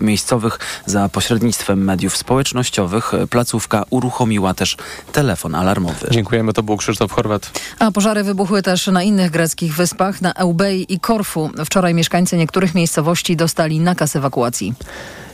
miejscowych za pośrednictwem mediów społecznościowych. Placówka uruchomiła też telefon alarmowy. Dziękujemy, to był Krzysztof Chorwat. A pożary wybuchły też na innych greckich wyspach, na Eubei i Korfu. Wczoraj mieszkańcy niektórych miejscowości dostali nakaz ewakuacji.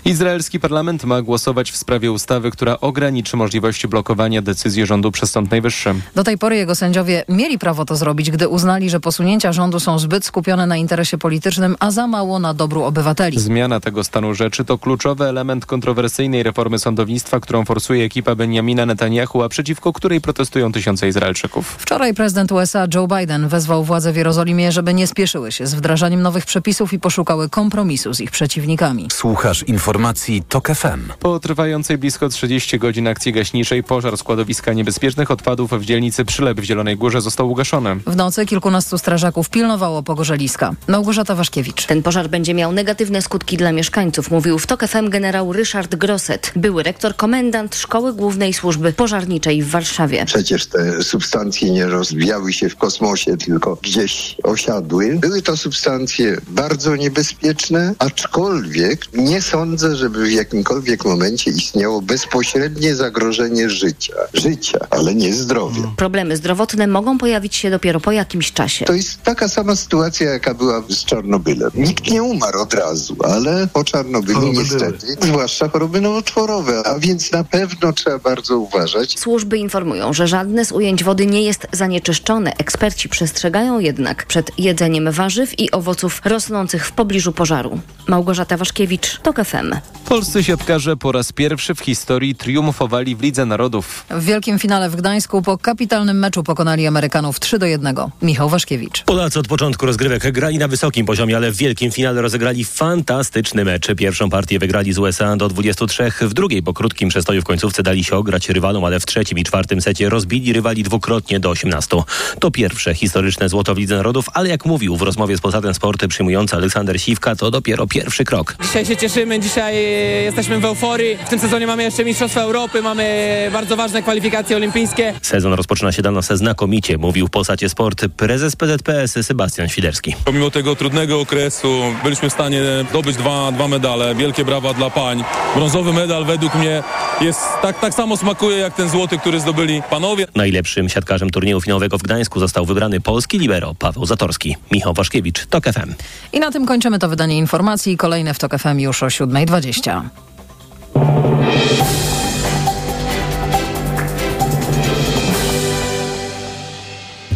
Izraelski parlament ma głosować w sprawie ustawy, która ograniczy możliwości blokowania decyzji rządu przez Sąd Najwyższy. Do tej pory jego sędziowie mieli prawo to zrobić, gdy uznali, że posunięcia rządu są zbyt skupione na interesie politycznym, a za mało na dobru obywateli. Zmiana tego stanu rzeczy to kluczowy element kontrowersyjnej reformy sądownictwa, którą forsuje ekipa Benjamina Netanyahu, a przeciwko której protestują tysiące Izraelczyków. Wczoraj prezydent USA Joe Biden wezwał władze w Jerozolimie, żeby nie spieszyły się z wdrażaniem nowych przepisów i poszukały kompromisu z ich przeciwnikami. Słuchasz informacji informacji TOK FM. Po trwającej blisko 30 godzin akcji gaśniczej pożar składowiska niebezpiecznych odpadów w dzielnicy Przylep w Zielonej Górze został ugaszony. W nocy kilkunastu strażaków pilnowało pogorzeliska. Małgorzata Waszkiewicz. Ten pożar będzie miał negatywne skutki dla mieszkańców, mówił w TOK FM generał Ryszard Grosset, były rektor komendant Szkoły Głównej Służby Pożarniczej w Warszawie. Przecież te substancje nie rozwijały się w kosmosie, tylko gdzieś osiadły. Były to substancje bardzo niebezpieczne, aczkolwiek nie sądzę, żeby w jakimkolwiek momencie istniało bezpośrednie zagrożenie życia. Życia, ale nie zdrowia. Problemy zdrowotne mogą pojawić się dopiero po jakimś czasie. To jest taka sama sytuacja, jaka była z Czarnobylem. Nikt nie umarł od razu, ale po Czarnobylu choroby niestety, były. zwłaszcza choroby nowotworowe, a więc na pewno trzeba bardzo uważać. Służby informują, że żadne z ujęć wody nie jest zanieczyszczone. Eksperci przestrzegają jednak przed jedzeniem warzyw i owoców rosnących w pobliżu pożaru. Małgorzata Waszkiewicz, TOK FM. Polscy siatkarze po raz pierwszy w historii triumfowali w Lidze Narodów. W wielkim finale w Gdańsku po kapitalnym meczu pokonali Amerykanów 3 do 1. Michał Waszkiewicz. Polacy od początku rozgrywek grali na wysokim poziomie, ale w wielkim finale rozegrali fantastyczny mecz. Pierwszą partię wygrali z USA do 23, w drugiej po krótkim przestoju w końcówce dali się ograć rywalom, ale w trzecim i czwartym secie rozbili rywali dwukrotnie do 18. To pierwsze historyczne złoto w Lidze Narodów, ale jak mówił w rozmowie z Polsatem Sporty przyjmujący Aleksander Siwka, to dopiero pierwszy krok. Dzisiaj się cieszymy, dzisiaj jesteśmy w euforii. W tym sezonie mamy jeszcze Mistrzostwa Europy, mamy bardzo ważne kwalifikacje olimpijskie. Sezon rozpoczyna się dla nas znakomicie, mówił w Polsacie Sport prezes PZPS Sebastian Świderski. Pomimo tego trudnego okresu byliśmy w stanie zdobyć dwa, dwa medale. Wielkie brawa dla pań. Brązowy medal według mnie jest tak, tak samo smakuje jak ten złoty, który zdobyli panowie. Najlepszym siatkarzem turnieju finałowego w Gdańsku został wybrany polski libero Paweł Zatorski. Michał Waszkiewicz, TOK FM. I na tym kończymy to wydanie informacji. Kolejne w TOK FM już o 7.20.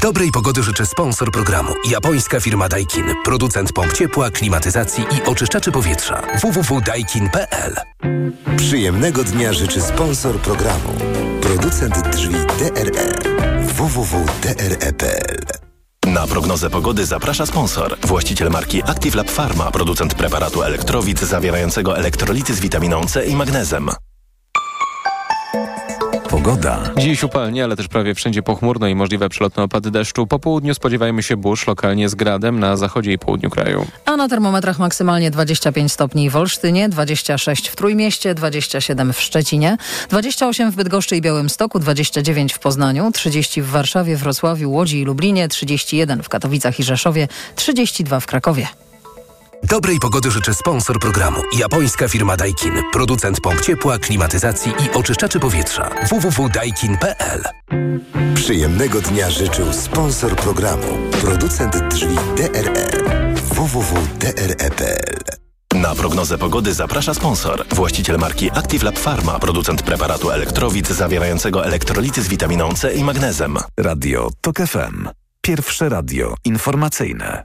Dobrej pogody życzę sponsor programu. Japońska firma Daikin. Producent pomp ciepła, klimatyzacji i oczyszczaczy powietrza. www.daikin.pl Przyjemnego dnia życzy sponsor programu. Producent drzwi DRE. www.dre.pl na prognozę pogody zaprasza sponsor. Właściciel marki Active Lab Pharma, producent preparatu elektrowid zawierającego elektrolity z witaminą C i magnezem. Pogoda. Dziś upalnie, ale też prawie wszędzie pochmurno i możliwe przelotne opady deszczu. Po południu spodziewajmy się burz, lokalnie z gradem na zachodzie i południu kraju. A na termometrach maksymalnie 25 stopni w Olsztynie, 26 w Trójmieście, 27 w Szczecinie, 28 w Bydgoszczy i Białymstoku, 29 w Poznaniu, 30 w Warszawie, Wrocławiu, Łodzi i Lublinie, 31 w Katowicach i Rzeszowie, 32 w Krakowie. Dobrej pogody życzę sponsor programu. Japońska firma Daikin. Producent pomp ciepła, klimatyzacji i oczyszczaczy powietrza. www.daikin.pl Przyjemnego dnia życzył sponsor programu. Producent drzwi DRE. www.dre.pl na prognozę pogody zaprasza sponsor. Właściciel marki Active Lab Pharma, producent preparatu elektrowid zawierającego elektrolity z witaminą C i magnezem. Radio TOK FM. Pierwsze radio informacyjne.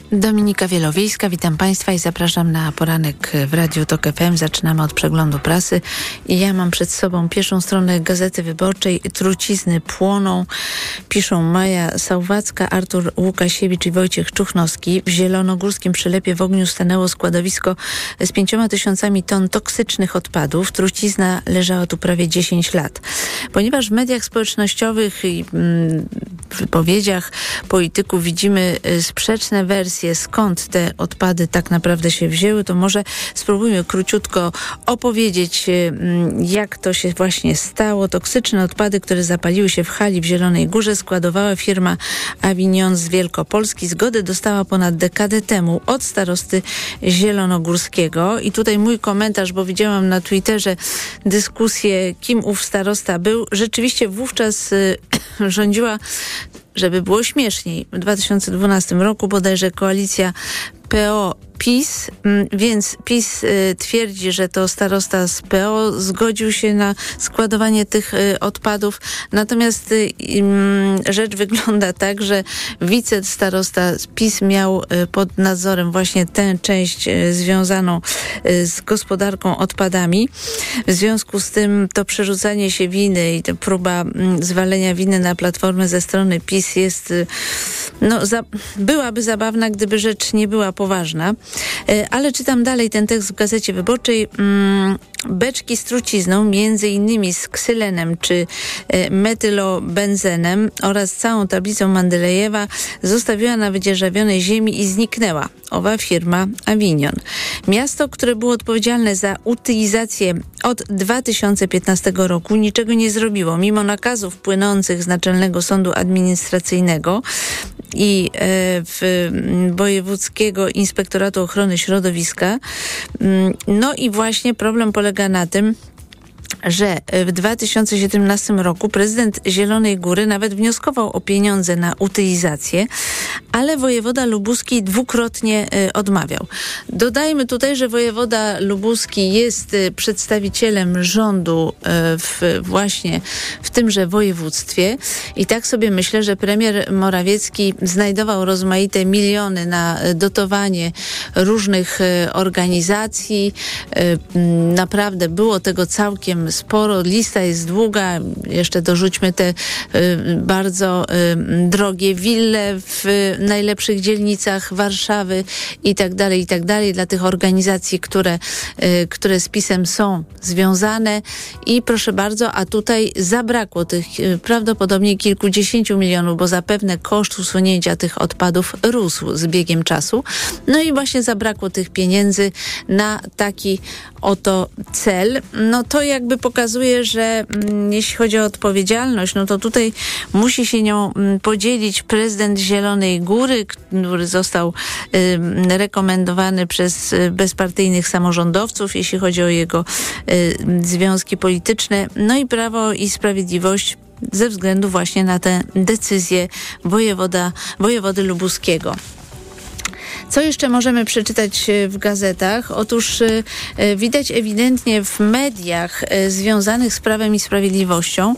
Dominika Wielowiejska, witam Państwa i zapraszam na poranek w Radiu TOK FM. Zaczynamy od przeglądu prasy i ja mam przed sobą pierwszą stronę Gazety Wyborczej. Trucizny płoną, piszą Maja Sałwacka, Artur Łukasiewicz i Wojciech Czuchnowski. W zielonogórskim przylepie w ogniu stanęło składowisko z pięcioma tysiącami ton toksycznych odpadów. Trucizna leżała tu prawie 10 lat. Ponieważ w mediach społecznościowych i mm, w wypowiedziach polityków widzimy sprzeczne wersje, rację, skąd te odpady tak naprawdę się wzięły, to może spróbujmy króciutko opowiedzieć, jak to się właśnie stało. Toksyczne odpady, które zapaliły się w hali w Zielonej Górze, składowała firma Avignon z Wielkopolski. Zgodę dostała ponad dekadę temu od starosty zielonogórskiego. I tutaj mój komentarz, bo widziałam na Twitterze dyskusję, kim ów starosta był. Rzeczywiście wówczas y, rządziła żeby było śmieszniej. W 2012 roku bodajże koalicja PO PiS, mm, więc PiS y, twierdzi, że to starosta z PO zgodził się na składowanie tych y, odpadów. Natomiast y, rzecz wygląda tak, że wicestarosta z PiS miał pod nadzorem właśnie tę część związaną z gospodarką odpadami. W związku z tym to przerzucanie się winy i próba mm, zwalenia winy na platformę ze strony PiS jest, no, za, byłaby zabawna, gdyby rzecz nie była poważna. E, ale czytam dalej ten tekst w Gazecie Wyborczej. Mm, beczki z trucizną, między innymi z ksylenem czy e, metylobenzenem oraz całą tablicą Mandelejewa zostawiła na wydzierżawionej ziemi i zniknęła. Owa firma Avignon. Miasto, które było odpowiedzialne za utylizację od 2015 roku niczego nie zrobiło, mimo nakazów płynących z Naczelnego Sądu Administracyjnego i e, w Wojewódzkiego Inspektoratu Ochrony Środowiska. Mm, no i właśnie problem polega na tym, że w 2017 roku prezydent Zielonej Góry nawet wnioskował o pieniądze na utylizację, ale wojewoda lubuski dwukrotnie y, odmawiał. Dodajmy tutaj, że wojewoda lubuski jest y, przedstawicielem rządu w, właśnie w tymże województwie i tak sobie myślę, że premier Morawiecki znajdował rozmaite miliony na dotowanie różnych organizacji. Naprawdę było tego całkiem sporo, lista jest długa, jeszcze dorzućmy te y, bardzo y, drogie wille w najlepszych dzielnicach Warszawy i tak dalej, i tak dalej, dla tych organizacji, które, y, które z PiSem są związane i proszę bardzo, a tutaj zabrakło tych prawdopodobnie kilkudziesięciu milionów, bo zapewne koszt usunięcia tych odpadów rósł z biegiem czasu. No i właśnie zabrakło tych pieniędzy na taki oto cel. No to jakby pokazuje, że mm, jeśli chodzi o odpowiedzialność, no to tutaj musi się nią mm, podzielić prezydent Zielonej Góry, który został rekomendowany przez y, bezpartyjnych samorządowców, jeśli chodzi o jego y, związki polityczne, no i Prawo i Sprawiedliwość ze względu właśnie na tę decyzję wojewoda, wojewody lubuskiego. Co jeszcze możemy przeczytać e, w gazetach? Otóż e, e, widać ewidentnie w mediach związanych z Prawem i Sprawiedliwością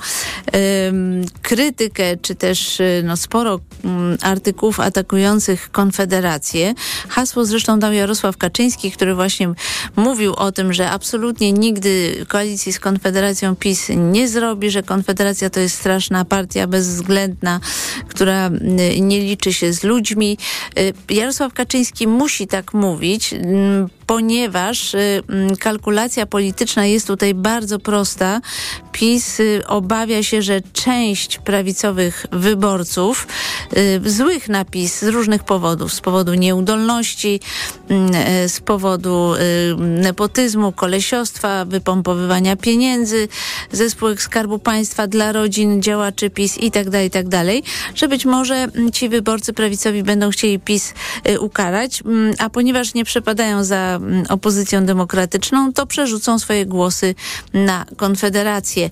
krytykę, czy też no, sporo mm, artykułów atakujących Konfederację. Hasło zresztą dał Jarosław Kaczyński, który właśnie mówił o tym, że absolutnie nigdy koalicji z Konfederacją PiS nie zrobi, że Konfederacja to jest straszna partia bezwzględna, która nie liczy się z ludźmi. Jarosław Kaczyński Kaczyński musi tak mówić, mm, ponieważ y, mm, kalkulacja polityczna jest tutaj bardzo prosta. PiS y, obawia się, że część prawicowych wyborców, y, złych na PiS z różnych powodów, z powodu nieudolności, mm, z powodu nepotyzmu, kolesiostwa, wypompowywania pieniędzy ze spółek Skarbu Państwa dla rodzin działaczy PiS i tak dalej, i tak że być może ci wyborcy prawicowi będą chcieli PiS ukarać, a ponieważ nie przepadają za Mm, opozycją demokratyczną, to przerzucą swoje głosy na Konfederację.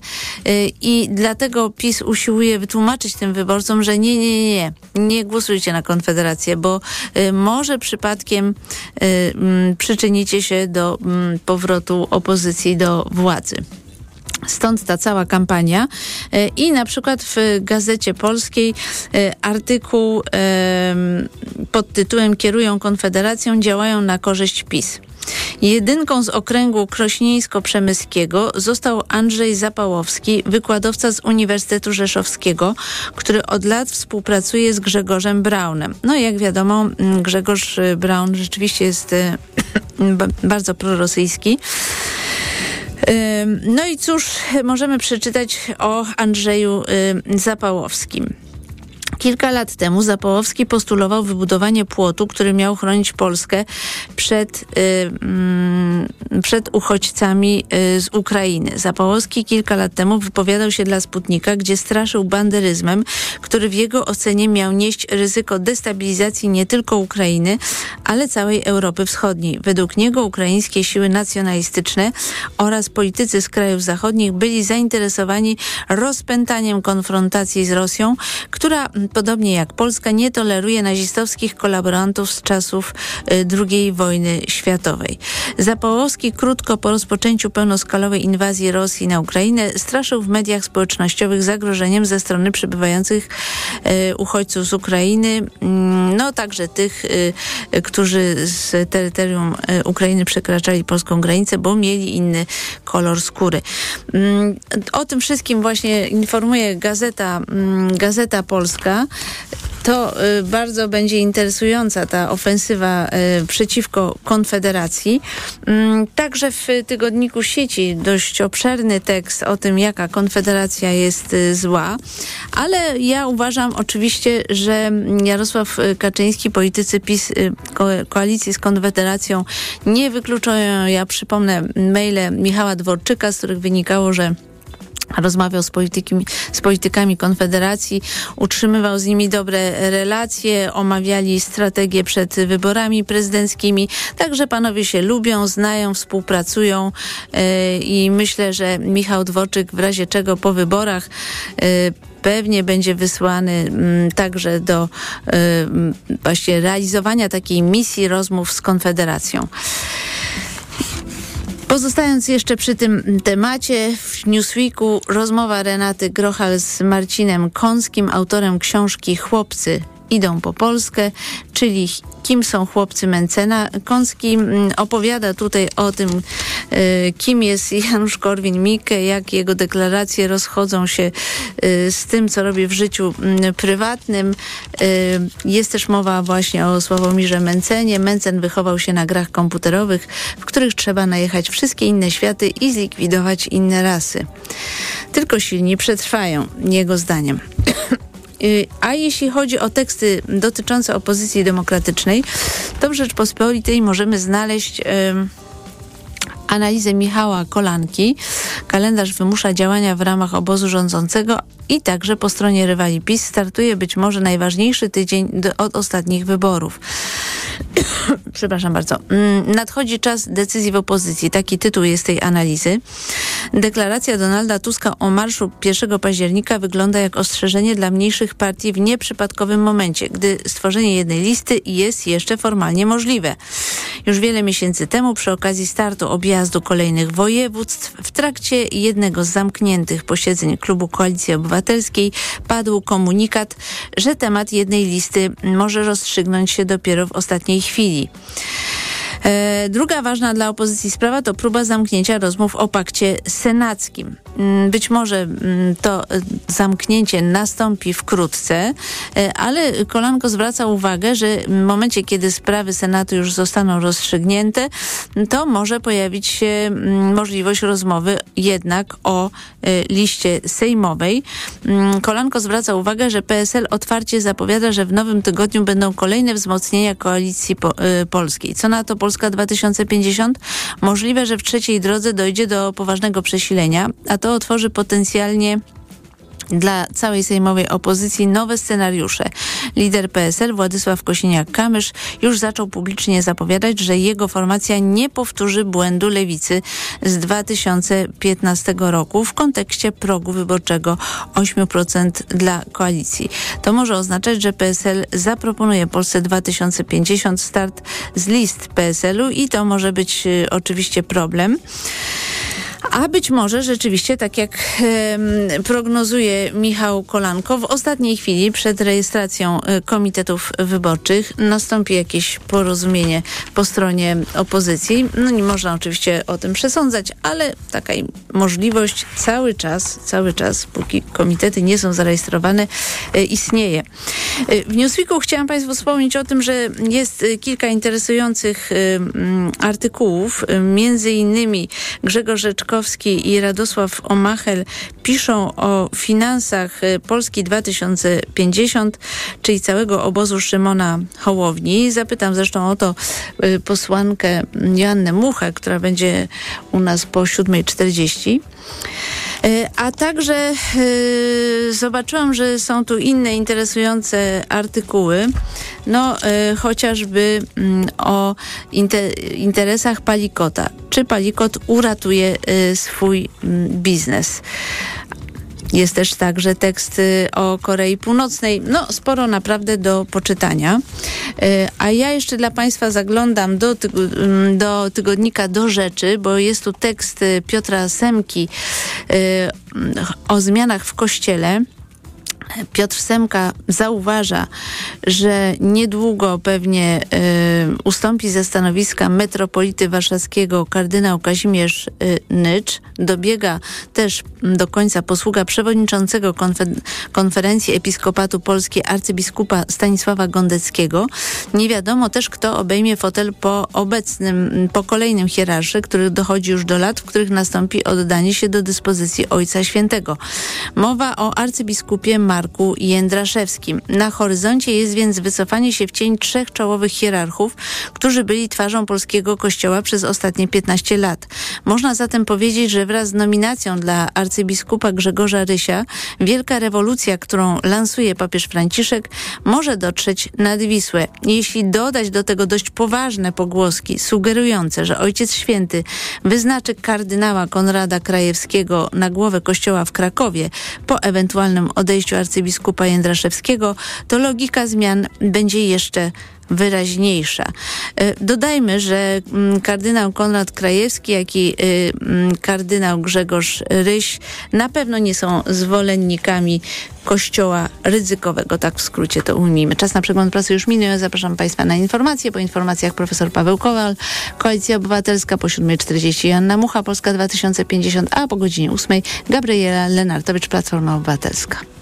Y, I dlatego PiS usiłuje wytłumaczyć tym wyborcom, że nie, nie, nie, nie głosujcie na Konfederację, bo y, może przypadkiem y, mm, przyczynicie się do mm, powrotu opozycji do władzy. Stąd ta cała kampania. E, I na przykład w Gazecie Polskiej e, artykuł pod tytułem Kierują Konfederacją, działają na korzyść PiS. Jedynką z okręgu krośnieńsko-przemyskiego został Andrzej Zapałowski, wykładowca z Uniwersytetu Rzeszowskiego, który od lat współpracuje z Grzegorzem Braunem. No jak wiadomo, Grzegorz Braun rzeczywiście jest e, bardzo prorosyjski. No i cóż możemy przeczytać o Andrzeju Zapałowskim. Kilka lat temu Zapołowski postulował wybudowanie płotu, który miał chronić Polskę przed, y, y, przed uchodźcami y, z Ukrainy. Zapołowski kilka lat temu wypowiadał się dla Sputnika, gdzie straszył banderyzmem, który w jego ocenie miał nieść ryzyko destabilizacji nie tylko Ukrainy, ale całej Europy Wschodniej. Według niego ukraińskie siły nacjonalistyczne oraz politycy z krajów zachodnich byli zainteresowani rozpętaniem konfrontacji z Rosją, która podobnie jak Polska, nie toleruje nazistowskich kolaborantów z czasów y, II wojny światowej. Zapołowski krótko po rozpoczęciu pełnoskalowej inwazji Rosji na Ukrainę straszył w mediach społecznościowych zagrożeniem ze strony przybywających y, uchodźców z Ukrainy, mm, no także tych, y, którzy z terytorium Ukrainy przekraczali polską granicę, bo mieli inny kolor skóry. Mm, o tym wszystkim właśnie informuje Gazeta, mm, Gazeta Polska to y, bardzo będzie interesująca ta ofensywa y, przeciwko Konfederacji. Mm, także w tygodniku sieci dość obszerny tekst o tym, jaka Konfederacja jest y, zła, ale ja uważam oczywiście, że Jarosław Kaczyński, politycy PiS, koalicji z Konfederacją nie wykluczają, ja przypomnę maile Michała Dworczyka, z których wynikało, że rozmawiał z, z politykami Konfederacji, utrzymywał z nimi dobre relacje, omawiali strategię przed wyborami prezydenckimi. Także panowie się lubią, znają, współpracują yy, i myślę, że Michał Dworczyk w razie czego po wyborach yy, pewnie będzie wysłany mm, także do y, właśnie realizowania takiej misji rozmów z Konfederacją. Pozostając jeszcze przy tym temacie, w Newsweeku rozmowa Renaty Grochal z Marcinem Kąskim, autorem książki Chłopcy idą po Polskę, czyli kim są chłopcy Mencena. Kącki mm, opowiada tutaj o tym, e, kim jest Janusz Korwin-Mikke, jak jego deklaracje rozchodzą się e, z tym, co robi w życiu mm, prywatnym. E, jest też mowa właśnie o Sławomirze Mencenie. Mencen wychował się na grach komputerowych, w których trzeba najechać wszystkie inne światy i zlikwidować inne rasy. Tylko silni przetrwają, jego zdaniem. Y, a jeśli chodzi o teksty dotyczące opozycji demokratycznej, to w Rzeczpospolitej możemy znaleźć analizę Michała Kolanki. Kalendarz wymusza działania w ramach obozu rządzącego i także po stronie rywali PiS startuje być może najważniejszy tydzień od ostatnich wyborów. Przepraszam bardzo. Mm, nadchodzi czas decyzji w opozycji. Taki tytuł jest tej analizy. Deklaracja Donalda Tuska o marszu 1 października wygląda jak ostrzeżenie dla mniejszych partii w nieprzypadkowym momencie, gdy stworzenie jednej listy jest jeszcze formalnie możliwe. Już wiele miesięcy temu przy okazji startu objazdu kolejnych województw w trakcie jednego z zamkniętych posiedzeń klubu Koalicji Obywatelskiej padł komunikat, że temat jednej listy może rozstrzygnąć się dopiero w ostatniej chwili. E, druga ważna dla opozycji sprawa to próba zamknięcia rozmów o pakcie senackim. Mm, być może mm, to e, zamknięcie nastąpi wkrótce, e, ale Kolanko zwraca uwagę, że w momencie, kiedy sprawy Senatu już zostaną rozstrzygnięte, to może pojawić się mm, możliwość rozmowy jednak o liście sejmowej. Kolanko zwraca uwagę, że PSL otwarcie zapowiada, że w nowym tygodniu będą kolejne wzmocnienia koalicji po, polskiej. Co na to Polska 2050? Możliwe, że w trzeciej drodze dojdzie do poważnego przesilenia, a to otworzy potencjalnie dla całej sejmowej opozycji nowe scenariusze. Lider PSL Władysław Kosiniak-Kamysz już zaczął publicznie zapowiadać, że jego formacja nie powtórzy błędu lewicy z 2015 roku w kontekście progu wyborczego 8% dla koalicji. To może oznaczać, że PSL zaproponuje Polsce 2050 start z list PSL-u i to może być y, oczywiście problem. A być może rzeczywiście, tak jak prognozuje Michał Kolanko, w ostatniej chwili przed rejestracją e, komitetów wyborczych nastąpi jakieś porozumienie po stronie opozycji. No nie można oczywiście o tym przesądzać, ale taka możliwość cały czas, cały czas, póki komitety nie są zarejestrowane, e, istnieje. E, w Newsweeku chciałam Państwu wspomnieć o tym, że jest kilka interesujących artykułów, między innymi Grzegorz Rzeczko Pieńkowski i Radosław Omachel piszą o finansach y, Polski 2050, czyli całego obozu Szymona Hołowni. Zapytam zresztą o to y, posłankę Joannę Muchę, która będzie u nas po 7.40. Y, A także y, zobaczyłam, że są tu inne interesujące artykuły, no y, chociażby mm, o inte, interesach Palikota. Czy Palikot uratuje swój mm, biznes? Jest też także tekst o Korei Północnej. No, sporo naprawdę do poczytania. Y, A ja jeszcze dla Państwa zaglądam do, ym, do tygodnika Do Rzeczy, bo jest tu tekst Piotra Semki mm, o zmianach w Kościele. Piotr Semka zauważa, że niedługo pewnie y, ustąpi ze stanowiska metropolity warszawskiego kardynał Kazimierz y, Nycz. Dobiega też do końca posługa przewodniczącego konfer- konferencji Episkopatu Polskiej arcybiskupa Stanisława Gondeckiego. Nie wiadomo też, kto obejmie fotel po obecnym, po kolejnym hierarszy, który dochodzi już do lat, w których nastąpi oddanie się do dyspozycji Ojca Świętego. Mowa o arcybiskupie Marku Jędraszewskim. Na horyzoncie jest więc wycofanie się w cień trzech czołowych hierarchów, którzy byli twarzą polskiego kościoła przez ostatnie 15 lat. Można zatem powiedzieć, że wraz z nominacją dla arcybiskupa Grzegorza Rysia wielka rewolucja, którą lansuje papież Franciszek, może dotrzeć nad Wisłę. Jeśli dodać do tego dość poważne pogłoski sugerujące, że Ojciec Święty wyznaczy kardynała Konrada Krajewskiego na głowę kościoła w Krakowie po ewentualnym odejściu arcybiskupa Jędraszewskiego, to logika zmian będzie jeszcze wyraźniejsza. E, Dodajmy, że mm, kardynał Konrad Krajewski, jak i y, mm, kardynał Grzegorz Ryś na pewno nie są zwolennikami kościoła ryzykowego, tak w skrócie to ujmijmy. Czas na przegląd prasy już minął. Zapraszam Państwa na informacje. Po informacjach profesor Paweł Kowal, Koalicja Obywatelska po 7.40 Joanna Mucha, Polska 2050, a po godzinie 8 Gabriela Lenartowicz, Platforma Obywatelska.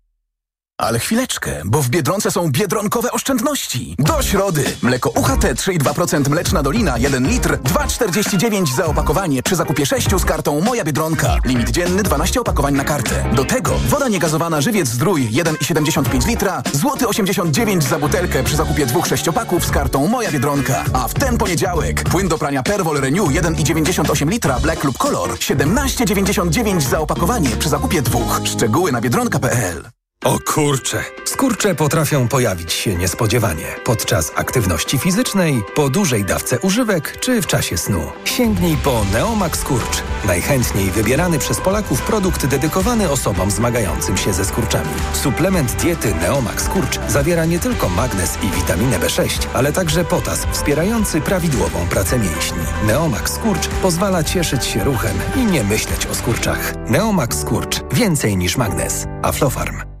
Ale chwileczkę, bo w Biedronce są biedronkowe oszczędności. Do środy. Mleko UHT 3,2% mleczna dolina 1 litr 2,49 za opakowanie przy zakupie 6 z kartą Moja Biedronka. Limit dzienny 12 opakowań na kartę. Do tego woda niegazowana Żywiec Zdrój 1,75 litra złoty 89 za butelkę przy zakupie dwóch sześciopaków z kartą Moja Biedronka. A w ten poniedziałek płyn do prania Perwol Renew 1,98 litra Black lub Color 17,99 za opakowanie przy zakupie dwóch. Szczegóły na biedronka.pl O kurcze! Skurcze potrafią pojawić się niespodziewanie podczas aktywności fizycznej, po dużej dawce używek czy w czasie snu. Sięgnij po Neomax Skurcz. Najchętniej wybierany przez Polaków produkt dedykowany osobom zmagającym się ze skurczami. Suplement diety Neomax Skurcz zawiera nie tylko magnez i witaminę B6, ale także potas wspierający prawidłową pracę mięśni. Neomax Skurcz pozwala cieszyć się ruchem i nie myśleć o skurczach. Neomax Skurcz. Więcej niż magnez. Aflofarm.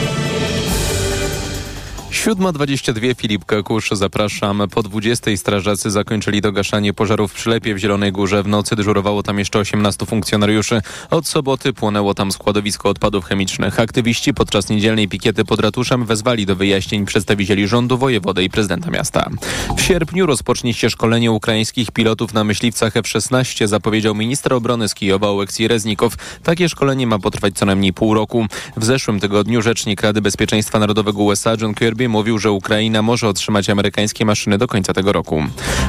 7.22 Filip Kakusz, zapraszam. Po 20 strażacy zakończyli dogaszanie pożaru w Przylepie w Zielonej Górze. W nocy dyżurowało tam jeszcze 18 funkcjonariuszy. Od soboty płonęło tam składowisko odpadów chemicznych. Aktywiści podczas niedzielnej pikiety pod ratuszem wezwali do wyjaśnień przedstawicieli rządu, wojewody i prezydenta miasta. W sierpniu rozpocznie się szkolenie ukraińskich pilotów na myśliwcach F-16, zapowiedział minister obrony z Kijowa Oleksij Reznikow. Takie szkolenie ma potrwać co najmniej pół roku. W zeszłym tygodniu rzecznik Rady Bezpieczeństwa Narodowego USA John Kirby Mówił, że Ukraina może otrzymać amerykańskie maszyny do końca tego roku.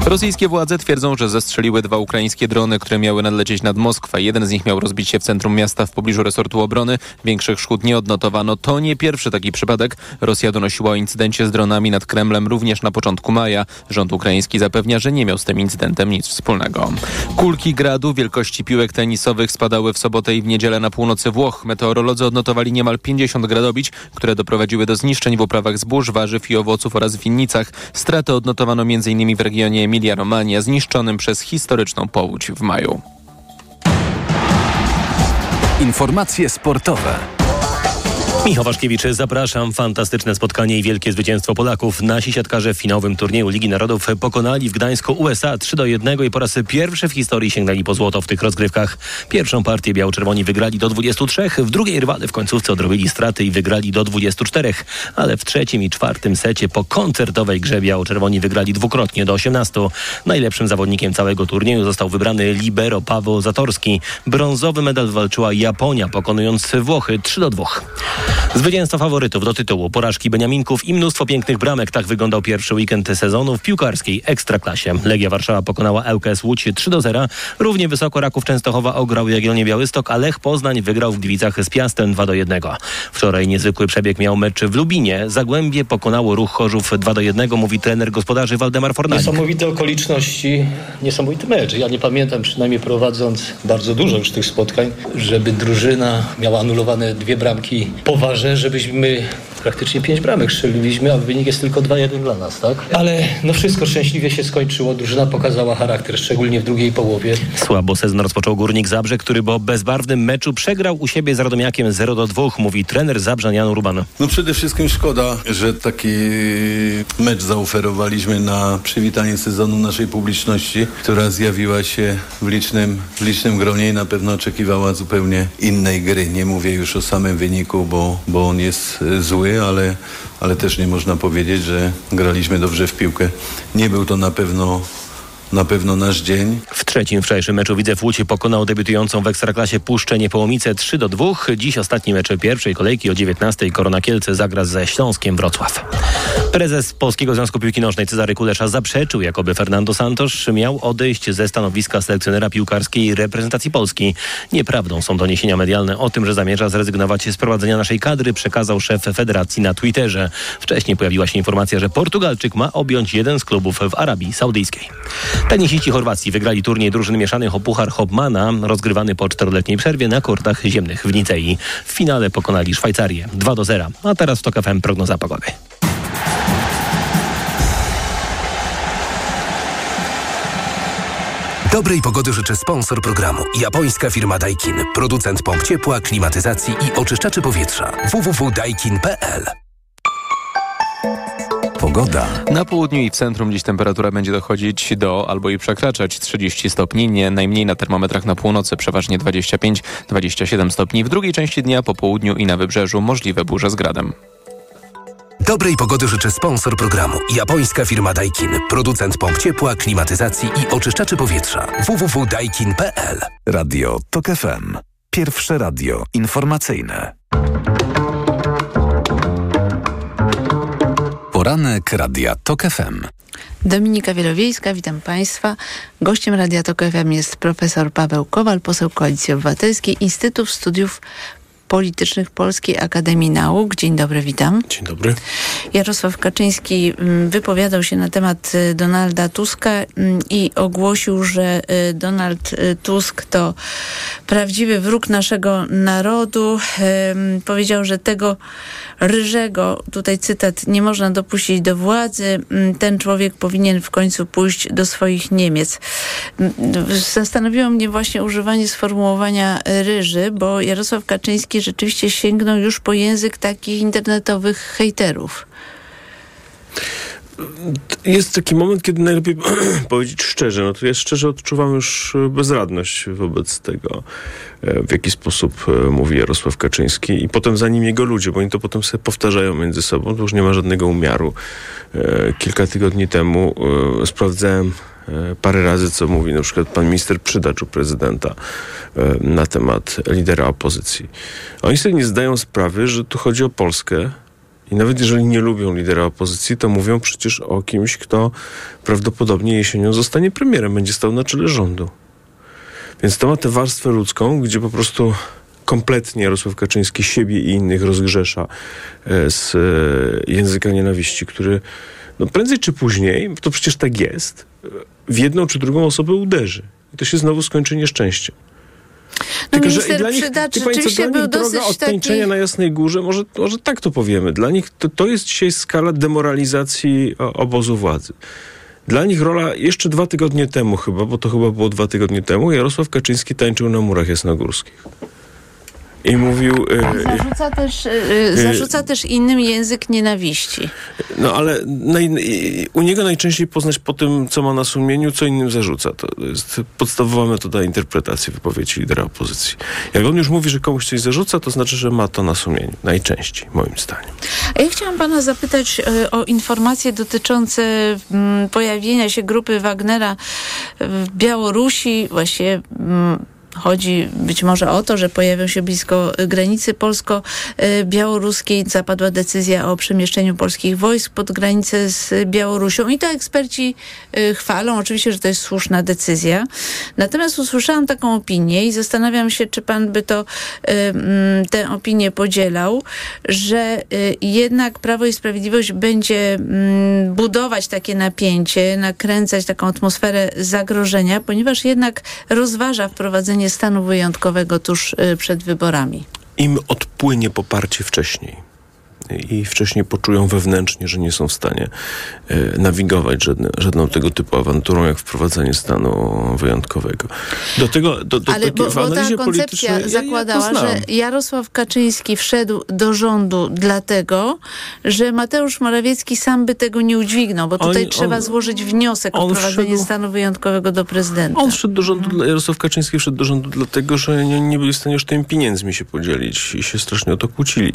Rosyjskie władze twierdzą, że zestrzeliły dwa ukraińskie drony, które miały nadlecieć nad Moskwę. Jeden z nich miał rozbić się w centrum miasta w pobliżu resortu obrony. Większych szkód nie odnotowano. To nie pierwszy taki przypadek. Rosja donosiła o incydencie z dronami nad Kremlem również na początku maja. Rząd ukraiński zapewnia, że nie miał z tym incydentem nic wspólnego. Kulki gradu wielkości piłek tenisowych spadały w sobotę i w niedzielę na północy Włoch. Meteorolodzy odnotowali niemal 50 gradobić, które doprowadziły do zniszczeń w uprawach zbóż, warzyw i owoców oraz winnicach. Straty odnotowano m.in. w regionie Emilia-Romagna, zniszczonym przez historyczną powódź w maju. Informacje sportowe. Michał Waszkiewicz, zapraszam. Fantastyczne spotkanie i wielkie zwycięstwo Polaków. Nasi siatkarze w finałowym turnieju Ligi Narodów pokonali w Gdańsku USA 3 do 1 i po raz pierwszy w historii sięgnęli po złoto w tych rozgrywkach. Pierwszą partię biało-czerwoni wygrali do 23, w drugiej rywale w końcówce odrobili straty i wygrali do 24, ale w trzecim i czwartym secie po koncertowej grze biało-czerwoni wygrali dwukrotnie do 18. Najlepszym zawodnikiem całego turnieju został wybrany libero Paweł Zatorski. Brązowy medal walczyła Japonia, pokonując Włochy 3 do 2. Zwycięstwo faworytów do tytułu, porażki Beniaminków i mnóstwo pięknych bramek. Tak wyglądał pierwszy weekend sezonu w piłkarskiej Ekstraklasie. Legia Warszawa pokonała ŁKS Łódź 3 do 0. Równie wysoko Raków Częstochowa ograł Jagiellonię Białystok, a Lech Poznań wygrał w Gliwicach z Piastem 2 do 1. Wczoraj niezwykły przebieg miał mecz w Lubinie. Zagłębie pokonało Ruch Chorzów 2 do 1, mówi trener gospodarzy Waldemar Fornalik. Niesamowite okoliczności, niesamowity mecz. Ja nie pamiętam, przynajmniej prowadząc bardzo dużo już tych spotkań, żeby drużyna miała anulowane dwie bramki po warze, żebyśmy praktycznie pięć bramek strzeliliśmy, a wynik jest tylko 2-1 dla nas, tak? Ale no wszystko szczęśliwie się skończyło. Drużyna pokazała charakter, szczególnie w drugiej połowie. Słabo sezon rozpoczął Górnik Zabrze, który po bezbarwnym meczu przegrał u siebie z Radomiakiem 0 do 2, mówi trener Zabrzan Jan Ruban. No przede wszystkim szkoda, że taki mecz zaoferowaliśmy na przywitanie sezonu naszej publiczności, która zjawiła się w licznym, w licznym gronie i na pewno oczekiwała zupełnie innej gry. Nie mówię już o samym wyniku, bo, bo on jest zły, ale, ale też nie można powiedzieć, że graliśmy dobrze w piłkę. Nie był to na pewno na pewno nasz dzień. W trzecim wczorajszym meczu Widzew Łódź pokonał debiutującą w Ekstraklasie Puszczę Niepołomice 3 do 2. Dziś ostatni mecz pierwszej kolejki o 19 Korona Kielce zagra ze Śląskiem Wrocław. Prezes Polskiego Związku Piłki Nożnej Cezary Kulesza zaprzeczył, jakoby Fernando Santos miał odejść ze stanowiska selekcjonera piłkarskiej reprezentacji Polski. Nieprawdą są doniesienia medialne o tym, że zamierza zrezygnować z prowadzenia naszej kadry, przekazał szef federacji na Twitterze. Wcześniej pojawiła się informacja, że Portugalczyk ma objąć jeden z klubów w Arabii Saudyjskiej. Tenisiści Chorwacji wygrali turniej drużyn mieszanych o Puchar Hopmana, rozgrywany po czteroletniej przerwie na kortach ziemnych w Nicei. W finale pokonali Szwajcarię 2 do 0. A teraz w TOK prognoza pogody. Dobrej pogody życzy sponsor programu. Japońska firma Daikin. Producent pomp ciepła, klimatyzacji i oczyszczaczy powietrza. www.daikin.pl Pogoda. Na południu i w centrum dziś temperatura będzie dochodzić do albo i przekraczać 30 stopni. Nie najmniej na termometrach na północy przeważnie 25-27 stopni. W drugiej części dnia po południu i na wybrzeżu możliwe burze z gradem. Dobrej pogody życzy sponsor programu. Japońska firma Daikin. Producent pomp ciepła, klimatyzacji i oczyszczaczy powietrza. www.daikin.pl Radio TOK FM. Pierwsze radio informacyjne. Poranek Radia TOK FM. Dominika Wielowiejska, witam Państwa. Gościem Radia TOK FM jest profesor Paweł Kowal, poseł Koalicji Obywatelskiej, Instytut Studiów Politycznych Polskiej Akademii Nauk. Dzień dobry, witam. Dzień dobry. Jarosław Kaczyński wypowiadał się na temat Donalda Tuska i ogłosił, że Donald Tusk to prawdziwy wróg naszego narodu. Powiedział, że tego ryżego, tutaj cytat, nie można dopuścić do władzy. Ten człowiek powinien w końcu pójść do swoich Niemiec. Zastanowiło mnie właśnie używanie sformułowania ryży, bo Jarosław Kaczyński rzeczywiście sięgnął już po język takich internetowych hejterów. Jest taki moment, kiedy najlepiej powiedzieć szczerze. No to ja szczerze odczuwam już bezradność wobec tego, w jaki sposób mówi Jarosław Kaczyński i potem za nim jego ludzie, bo oni to potem sobie powtarzają między sobą. To już nie ma żadnego umiaru. Kilka tygodni temu sprawdzałem parę razy, co mówi na przykład pan minister Przydacz prezydenta na temat lidera opozycji. Oni sobie nie zdają sprawy, że tu chodzi o Polskę I nawet jeżeli nie lubią lidera opozycji, to mówią przecież o kimś, kto prawdopodobnie jesienią zostanie premierem, będzie stał na czele rządu. Więc to ma tę warstwę ludzką, gdzie po prostu kompletnie Jarosław Kaczyński siebie i innych rozgrzesza e, z e, języka nienawiści, który no prędzej czy później, to przecież tak jest, w jedną czy drugą osobę uderzy. I to się znowu skończy nieszczęściem. No Tylko, że minister dla nich, Przydacz rzeczywiście dla był nich droga dosyć od tańczenia taki... na Jasnej Górze, może, może tak to powiemy, dla nich to, to jest dzisiaj skala demoralizacji obozu władzy. Dla nich rola jeszcze dwa tygodnie temu chyba, bo to chyba było dwa tygodnie temu, Jarosław Kaczyński tańczył na murach jasnogórskich. I mówił... e, Zarzuca też, y, y, zarzuca też innym język nienawiści. No ale naj, u niego najczęściej poznać po tym, co ma na sumieniu, co innym zarzuca. To jest podstawowa metoda interpretacji wypowiedzi lidera opozycji. Jak on już mówi, że komuś coś zarzuca, to znaczy, że ma to na sumieniu. Najczęściej, moim zdaniem. A ja chciałam pana zapytać o informacje dotyczące mm, pojawienia się grupy Wagnera w Białorusi, właściwie mm, Chodzi być może o to, że pojawią się blisko granicy polsko-białoruskiej. Zapadła decyzja o przemieszczeniu polskich wojsk pod granicę z Białorusią i to eksperci y, chwalą. Oczywiście, że to jest słuszna decyzja. Natomiast usłyszałam taką opinię i zastanawiam się, czy pan by to y, mm, tę opinię podzielał, że y, jednak Prawo i Sprawiedliwość będzie mm, budować takie napięcie, nakręcać taką atmosferę zagrożenia, ponieważ jednak rozważa wprowadzenie stanu wyjątkowego tuż y, przed wyborami. Im odpłynie poparcie wcześniej i wcześniej poczują wewnętrznie, że nie są w stanie e, nawigować żadne, żadną tego typu awanturą, jak wprowadzenie stanu wyjątkowego. Do tego, do, do Ale bo, bo ta koncepcja zakładała, ja, że Jarosław Kaczyński wszedł do rządu dlatego, że Mateusz Morawiecki sam by tego nie udźwignął, bo tutaj On- trzeba on- złożyć wniosek o wprowadzenie wszedł- stanu wyjątkowego do prezydenta. On wszedł do rządu, dla- Jarosław Kaczyński wszedł do rządu dlatego, że nie, nie byli w stanie już tymi pieniędzmi się podzielić i się strasznie o to kłócili.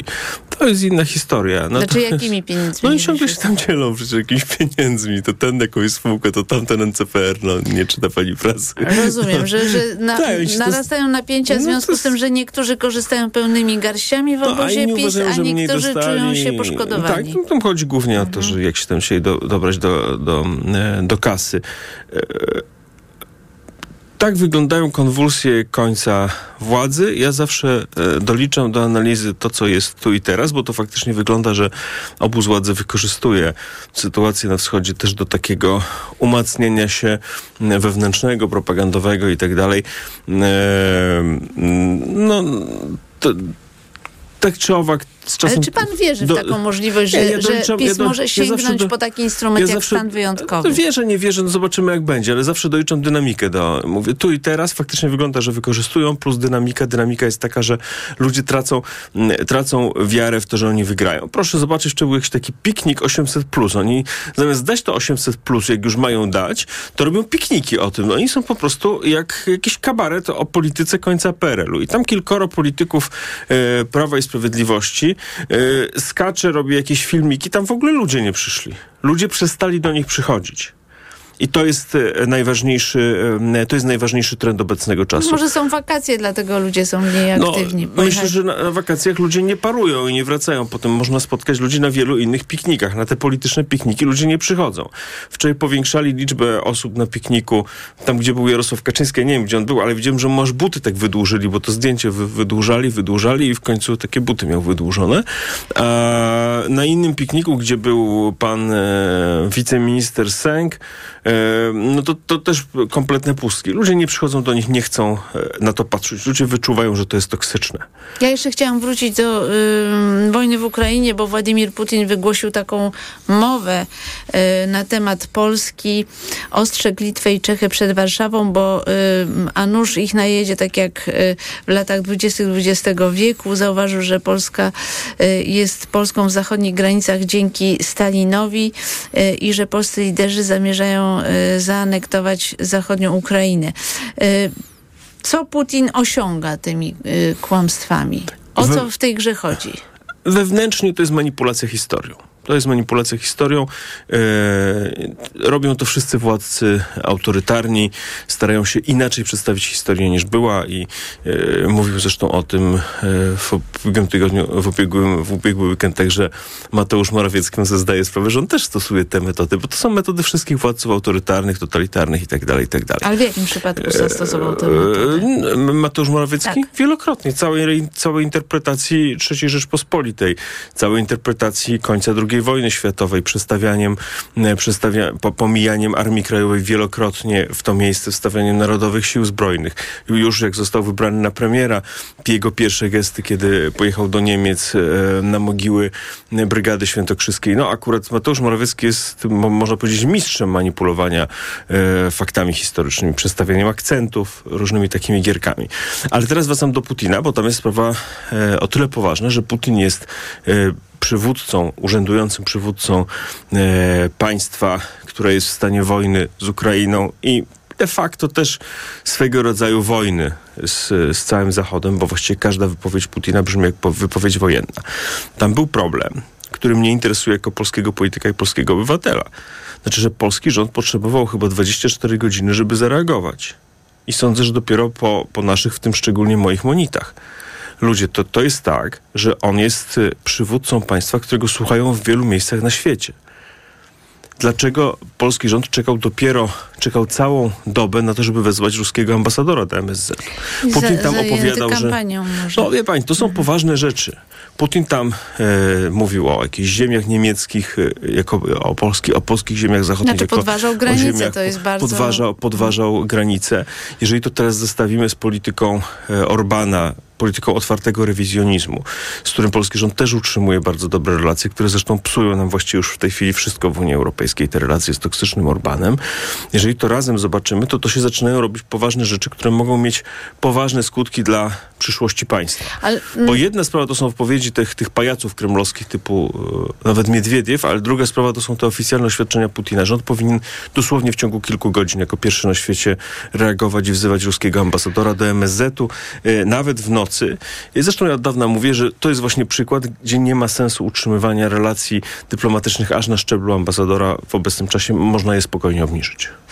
To jest inna historia. Znaczy Natomiast- jakimi pieniędzmi? No i ciągle się tam dzielą przecież jakimiś pieniędzmi. To ten jakąś spółkę, to tamten NCPR. No nie czyta pani prasy. Rozumiem, że, że na, Tak, jeśli to- narastają napięcia w No związku to z tym, że niektórzy korzystają pełnymi garściami w No, a obozie PiS, uważają, a niektórzy dostali. czują się poszkodowani. Tak, no, tam chodzi głównie o to, że jak się tam się do, dobrać do, do, e, do kasy. E, Tak wyglądają konwulsje końca władzy. Ja zawsze e, doliczam do analizy to, co jest tu i teraz, bo to faktycznie wygląda, że obóz władzy wykorzystuje sytuację na wschodzie też do takiego umacniania się wewnętrznego, propagandowego i tak dalej. E, No, to, tak czy owak czasem... Ale czy pan wierzy w do- taką możliwość, że, ja że PiS ja może sięgnąć do- po taki instrument ja jak zawsze- stan wyjątkowy? No wierzę, nie wierzę, no zobaczymy jak będzie, ale zawsze doliczam dynamikę do, mówię, tu i teraz faktycznie wygląda, że wykorzystują, plus dynamika, dynamika jest taka, że ludzie tracą, mm, tracą wiarę w to, że oni wygrają. Proszę zobaczyć, czy był jakiś taki piknik 800+, plus. oni zamiast dać to 800+, plus, jak już mają dać, to robią pikniki o tym, no oni są po prostu jak jakiś kabaret o polityce końca PRL-u i tam kilkoro polityków e, Prawa i Sprawiedliwości skacze, robi jakieś filmiki, tam w ogóle ludzie nie przyszli. Ludzie przestali do nich przychodzić. I to jest e, najważniejszy, e, to jest najważniejszy trend obecnego czasu. Może są wakacje, dlatego ludzie są mniej No, aktywni. myślę, Pojechać- że na, na wakacjach ludzie nie parują i nie wracają. Potem można spotkać ludzi na wielu innych piknikach. Na te polityczne pikniki ludzie nie przychodzą. Wczoraj powiększali liczbę osób na pikniku, tam gdzie był Jarosław Kaczyński, nie wiem gdzie on był, ale widziałem, że masz buty tak wydłużyli, bo to zdjęcie wy, wydłużali, wydłużali i w końcu takie buty miał wydłużone. A na innym pikniku, gdzie był pan e, wiceminister Sęk, no to, to też kompletne pustki. Ludzie nie przychodzą do nich, nie chcą e, na to patrzeć. Ludzie wyczuwają, że to jest toksyczne. Ja jeszcze chciałam wrócić do y, wojny w Ukrainie, bo Władimir Putin wygłosił taką mowę y, na temat Polski. Ostrzegł Litwę i Czechy przed Warszawą, bo y, a ich najedzie, tak jak y, w latach 20. XX wieku. Zauważył, że Polska jest Polską w zachodnich granicach dzięki Stalinowi i że polscy liderzy zamierzają y, zaanektować zachodnią Ukrainę. Y, co Putin osiąga tymi y, kłamstwami? O co w tej grze chodzi? Wewnętrznie to jest manipulacja historią. To jest manipulacja historią. E, robią to wszyscy władcy autorytarni, starają się inaczej przedstawić historię niż była i e, mówił zresztą o tym e, w ubiegłym tygodniu, w ubiegłym, w ubiegły weekend także Mateusz Morawiecki sobie zdaje sprawę, że on też stosuje te metody, bo to są metody wszystkich władców autorytarnych, totalitarnych i tak dalej, i tak dalej. Ale w jakim przypadku zastosował te metody? Mateusz Morawiecki? Tak. Wielokrotnie. Całej, całej interpretacji III Rzeczpospolitej, całej interpretacji końca II wojny światowej, przestawianiem, e, przestawia, po, pomijaniem Armii Krajowej wielokrotnie w to miejsce, wstawianiem Narodowych Sił Zbrojnych. Już jak został wybrany na premiera, jego pierwsze gesty, kiedy pojechał do Niemiec e, na mogiły e, Brygady Świętokrzyskiej. No akurat Mateusz Morawiecki jest, mo, można powiedzieć, mistrzem manipulowania faktami historycznymi, przestawianiem akcentów, różnymi takimi gierkami. Ale teraz wracam do Putina, bo tam jest sprawa o tyle poważna, że Putin jest przywódcą, urzędującym przywódcą e, państwa, które jest w stanie wojny z Ukrainą i de facto też swego rodzaju wojny z, z całym Zachodem, bo właściwie każda wypowiedź Putina brzmi jak po- wypowiedź wojenna. Tam był problem, który mnie interesuje jako polskiego polityka i polskiego obywatela. Znaczy, że polski rząd potrzebował chyba 24 godziny, żeby zareagować. I sądzę, że dopiero po, po naszych, w tym szczególnie moich monitach. Ludzie, to, to jest tak, że on jest y, przywódcą państwa, którego słuchają w wielu miejscach na świecie. Dlaczego polski rząd czekał dopiero, czekał całą dobę na to, żeby wezwać ruskiego ambasadora do MSZ? Putin Za- tam zajęty opowiadał, że... może. No wie pani, to są poważne rzeczy. Putin tam e, mówił o jakichś ziemiach niemieckich, e, jako, o, polski, o polskich ziemiach zachodnich. Znaczy jako podważał granice, ziemiach- to jest bardzo- Podważał, podważał granice. Jeżeli to teraz zestawimy z polityką e, Orbana, polityką otwartego rewizjonizmu, z którym polski rząd też utrzymuje bardzo dobre relacje, które zresztą psują nam właściwie już w tej chwili wszystko w Unii Europejskiej, te relacje z toksycznym Orbanem. Jeżeli to razem zobaczymy, to to się zaczynają robić poważne rzeczy, które mogą mieć poważne skutki dla przyszłości państwa. Ale, Bo jedna sprawa to są wypowiedzi tych, tych pajaców kremlowskich typu e, nawet Miedwiediew, ale druga sprawa to są te oficjalne oświadczenia Putina. Rząd powinien dosłownie w ciągu kilku godzin jako pierwszy na świecie reagować i wzywać ruskiego ambasadora do MSZ-u, e, nawet w nocy. I zresztą ja od dawna mówię, że to jest właśnie przykład, gdzie nie ma sensu utrzymywania relacji dyplomatycznych aż na szczeblu ambasadora. W obecnym czasie można je spokojnie obniżyć.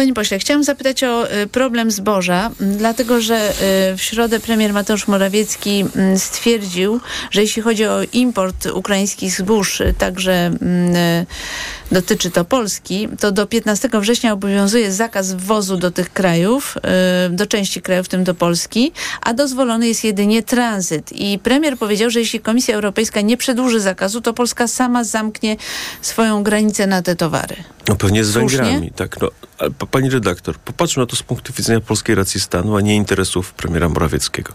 Panie pośle, chciałam zapytać o y, problem zboża, dlatego że y, w środę premier Mateusz Morawiecki stwierdził, że jeśli chodzi o import ukraińskich zbóż, y, także dotyczy to Polski, to do 15 września obowiązuje zakaz wwozu do tych krajów, do części krajów, w tym do Polski, a dozwolony jest jedynie tranzyt. I premier powiedział, że jeśli Komisja Europejska nie przedłuży zakazu, to Polska sama zamknie swoją granicę na te towary. No pewnie z? Węgrami, tak. No, pani redaktor, popatrzmy na to z punktu widzenia polskiej racji stanu, a nie interesów premiera Morawieckiego.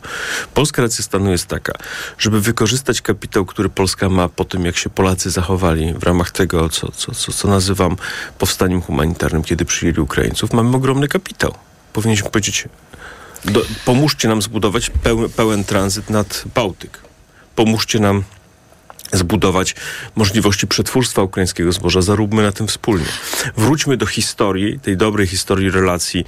Polska racja stanu jest taka, żeby wykorzystać kapitał, który Polska ma po tym, jak się Polacy zachowali w ramach tego, co, co, co, co nazywam powstaniem humanitarnym, kiedy przyjęli Ukraińców, mamy ogromny kapitał. Powinniśmy powiedzieć, do, pomóżcie nam zbudować peł, pełen tranzyt nad Bałtyk. Pomóżcie nam zbudować możliwości przetwórstwa ukraińskiego zboża. Zaróbmy na tym wspólnie. Wróćmy do historii, tej dobrej historii relacji e,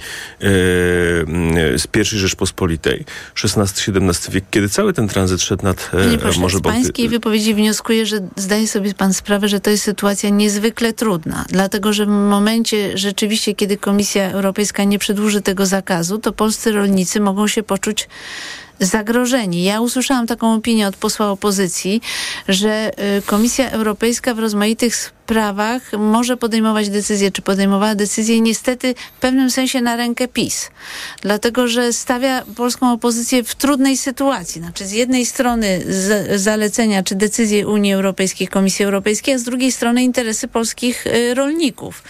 z pierwszej Rzeczpospolitej, XVI-XVII wiek, kiedy cały ten tranzyt szedł nad Panie e, pośle, Morze z pańskiej Bałtyckie. wypowiedzi wnioskuję, że zdaje sobie pan sprawę, że to jest sytuacja niezwykle trudna, dlatego że w momencie rzeczywiście, kiedy Komisja Europejska nie przedłuży tego zakazu, to polscy rolnicy mogą się poczuć zagrożeni. Ja usłyszałam taką opinię od posła opozycji, że y, Komisja Europejska w rozmaitych sprawach może podejmować decyzje, czy podejmowała decyzje niestety w pewnym sensie na rękę PiS. Dlatego, że stawia polską opozycję w trudnej sytuacji. Znaczy z jednej strony z, zalecenia czy decyzje Unii Europejskiej, Komisji Europejskiej, a z drugiej strony interesy polskich y, rolników.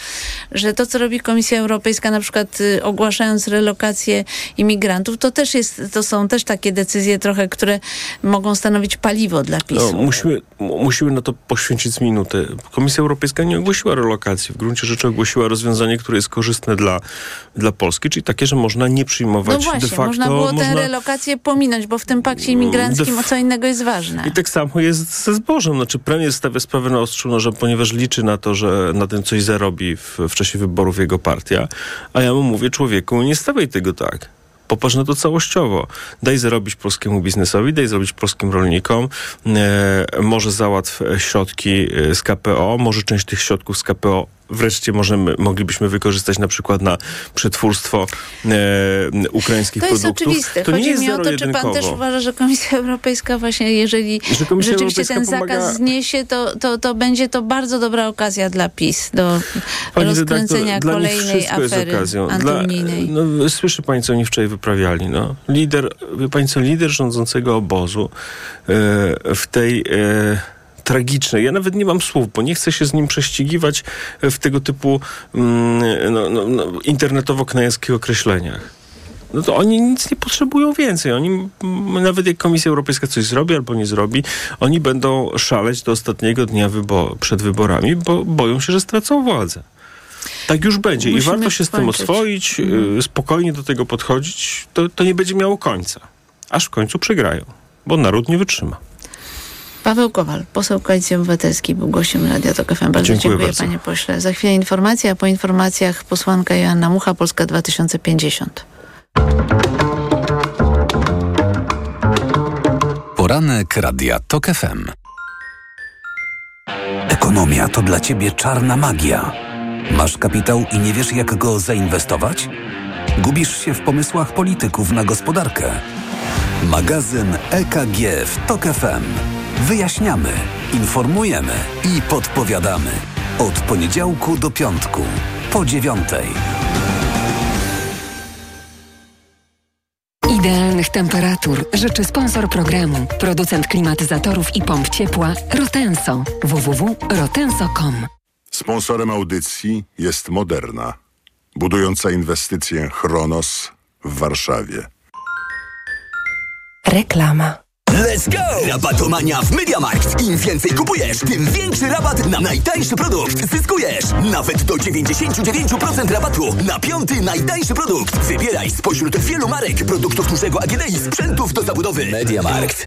Że to, co robi Komisja Europejska, na przykład y, ogłaszając relokację imigrantów, to też jest, to są też takie decyzje trochę, które mogą stanowić paliwo dla PiSu. No, musimy, musimy na to poświęcić minutę. Komisja Europejska nie ogłosiła relokacji. W gruncie rzeczy ogłosiła rozwiązanie, które jest korzystne dla, dla Polski, czyli takie, że można nie przyjmować No właśnie, de facto... można było tę relokację pominąć, bo w tym pakcie imigranckim o co innego jest ważne. I tak samo jest ze zbożem. Znaczy premier stawia sprawę na ostrzu noża, ponieważ liczy na to, że na tym coś zarobi w, w czasie wyborów jego partia. A ja mu mówię, człowieku, nie stawiaj tego tak. Popatrz na to całościowo. Daj zarobić polskiemu biznesowi, daj zarobić polskim rolnikom, e, może załatw środki e, z KPO, może część tych środków z KPO wreszcie możemy, moglibyśmy wykorzystać na przykład na przetwórstwo e, ukraińskich to jest produktów. oczywiste. To Chodzi nie jest mi o to, czy pan też uważa, że Komisja Europejska właśnie, jeżeli Komisja rzeczywiście Europejska ten pomaga- zakaz zniesie, to, to, to będzie to bardzo dobra okazja dla PiS do Pani rozkręcenia redaktor, dla kolejnej wszystko jest afery okazją. antyunijnej. no, słyszy pani, co oni wczoraj wyprawiali. No. Lider, wie co, lider rządzącego obozu e, w tej... E, tragicznej. Ja nawet nie mam słów, bo nie chcę się z nim prześcigiwać w tego typu mm, no, no, no, internetowo-knajackich określeniach. No to oni nic nie potrzebują więcej. Oni, mm, nawet jak Komisja Europejska coś zrobi albo nie zrobi, oni będą szaleć do ostatniego dnia wybo- przed wyborami, bo boją się, że stracą władzę. Tak już będzie Musimy i warto się z tym oswoić, y, spokojnie do tego podchodzić. To, to nie będzie miało końca. Aż w końcu przegrają, bo naród nie wytrzyma. Paweł Kowal, poseł Koalicji Obywatelskiej, był gościem Radia Tok FM. Bardzo Dziękuję dziękuję, bardzo. panie pośle. Za chwilę informacja, a po informacjach posłanka Joanna Mucha, Polska 2050. Poranek Radia TOK FM. Ekonomia to dla Ciebie czarna magia. Masz kapitał i nie wiesz jak go zainwestować? Gubisz się w pomysłach polityków na gospodarkę. Magazyn EKG w TOK FM. Wyjaśniamy, informujemy i podpowiadamy. Od poniedziałku do piątku, po dziewiątej. Idealnych temperatur życzy sponsor programu, producent klimatyzatorów i pomp ciepła Rotenso www.rotenso.com. Sponsorem audycji jest Moderna, budująca inwestycję Chronos w Warszawie. Reklama. Let's go! Rabatomania w MediaMarkt. Im więcej kupujesz, tym większy rabat na najtańszy produkt. Zyskujesz nawet do 99% rabatu na piąty najtańszy produkt. Wybieraj spośród wielu marek, produktów dużego AGD i sprzętów do zabudowy. MediaMarkt.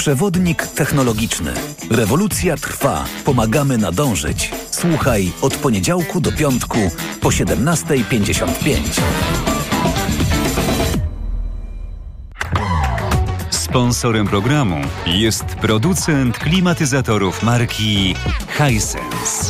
Przewodnik technologiczny. Rewolucja trwa. Pomagamy nadążyć. Słuchaj od poniedziałku do piątku po 17.55. Sponsorem programu jest producent klimatyzatorów marki Hisense.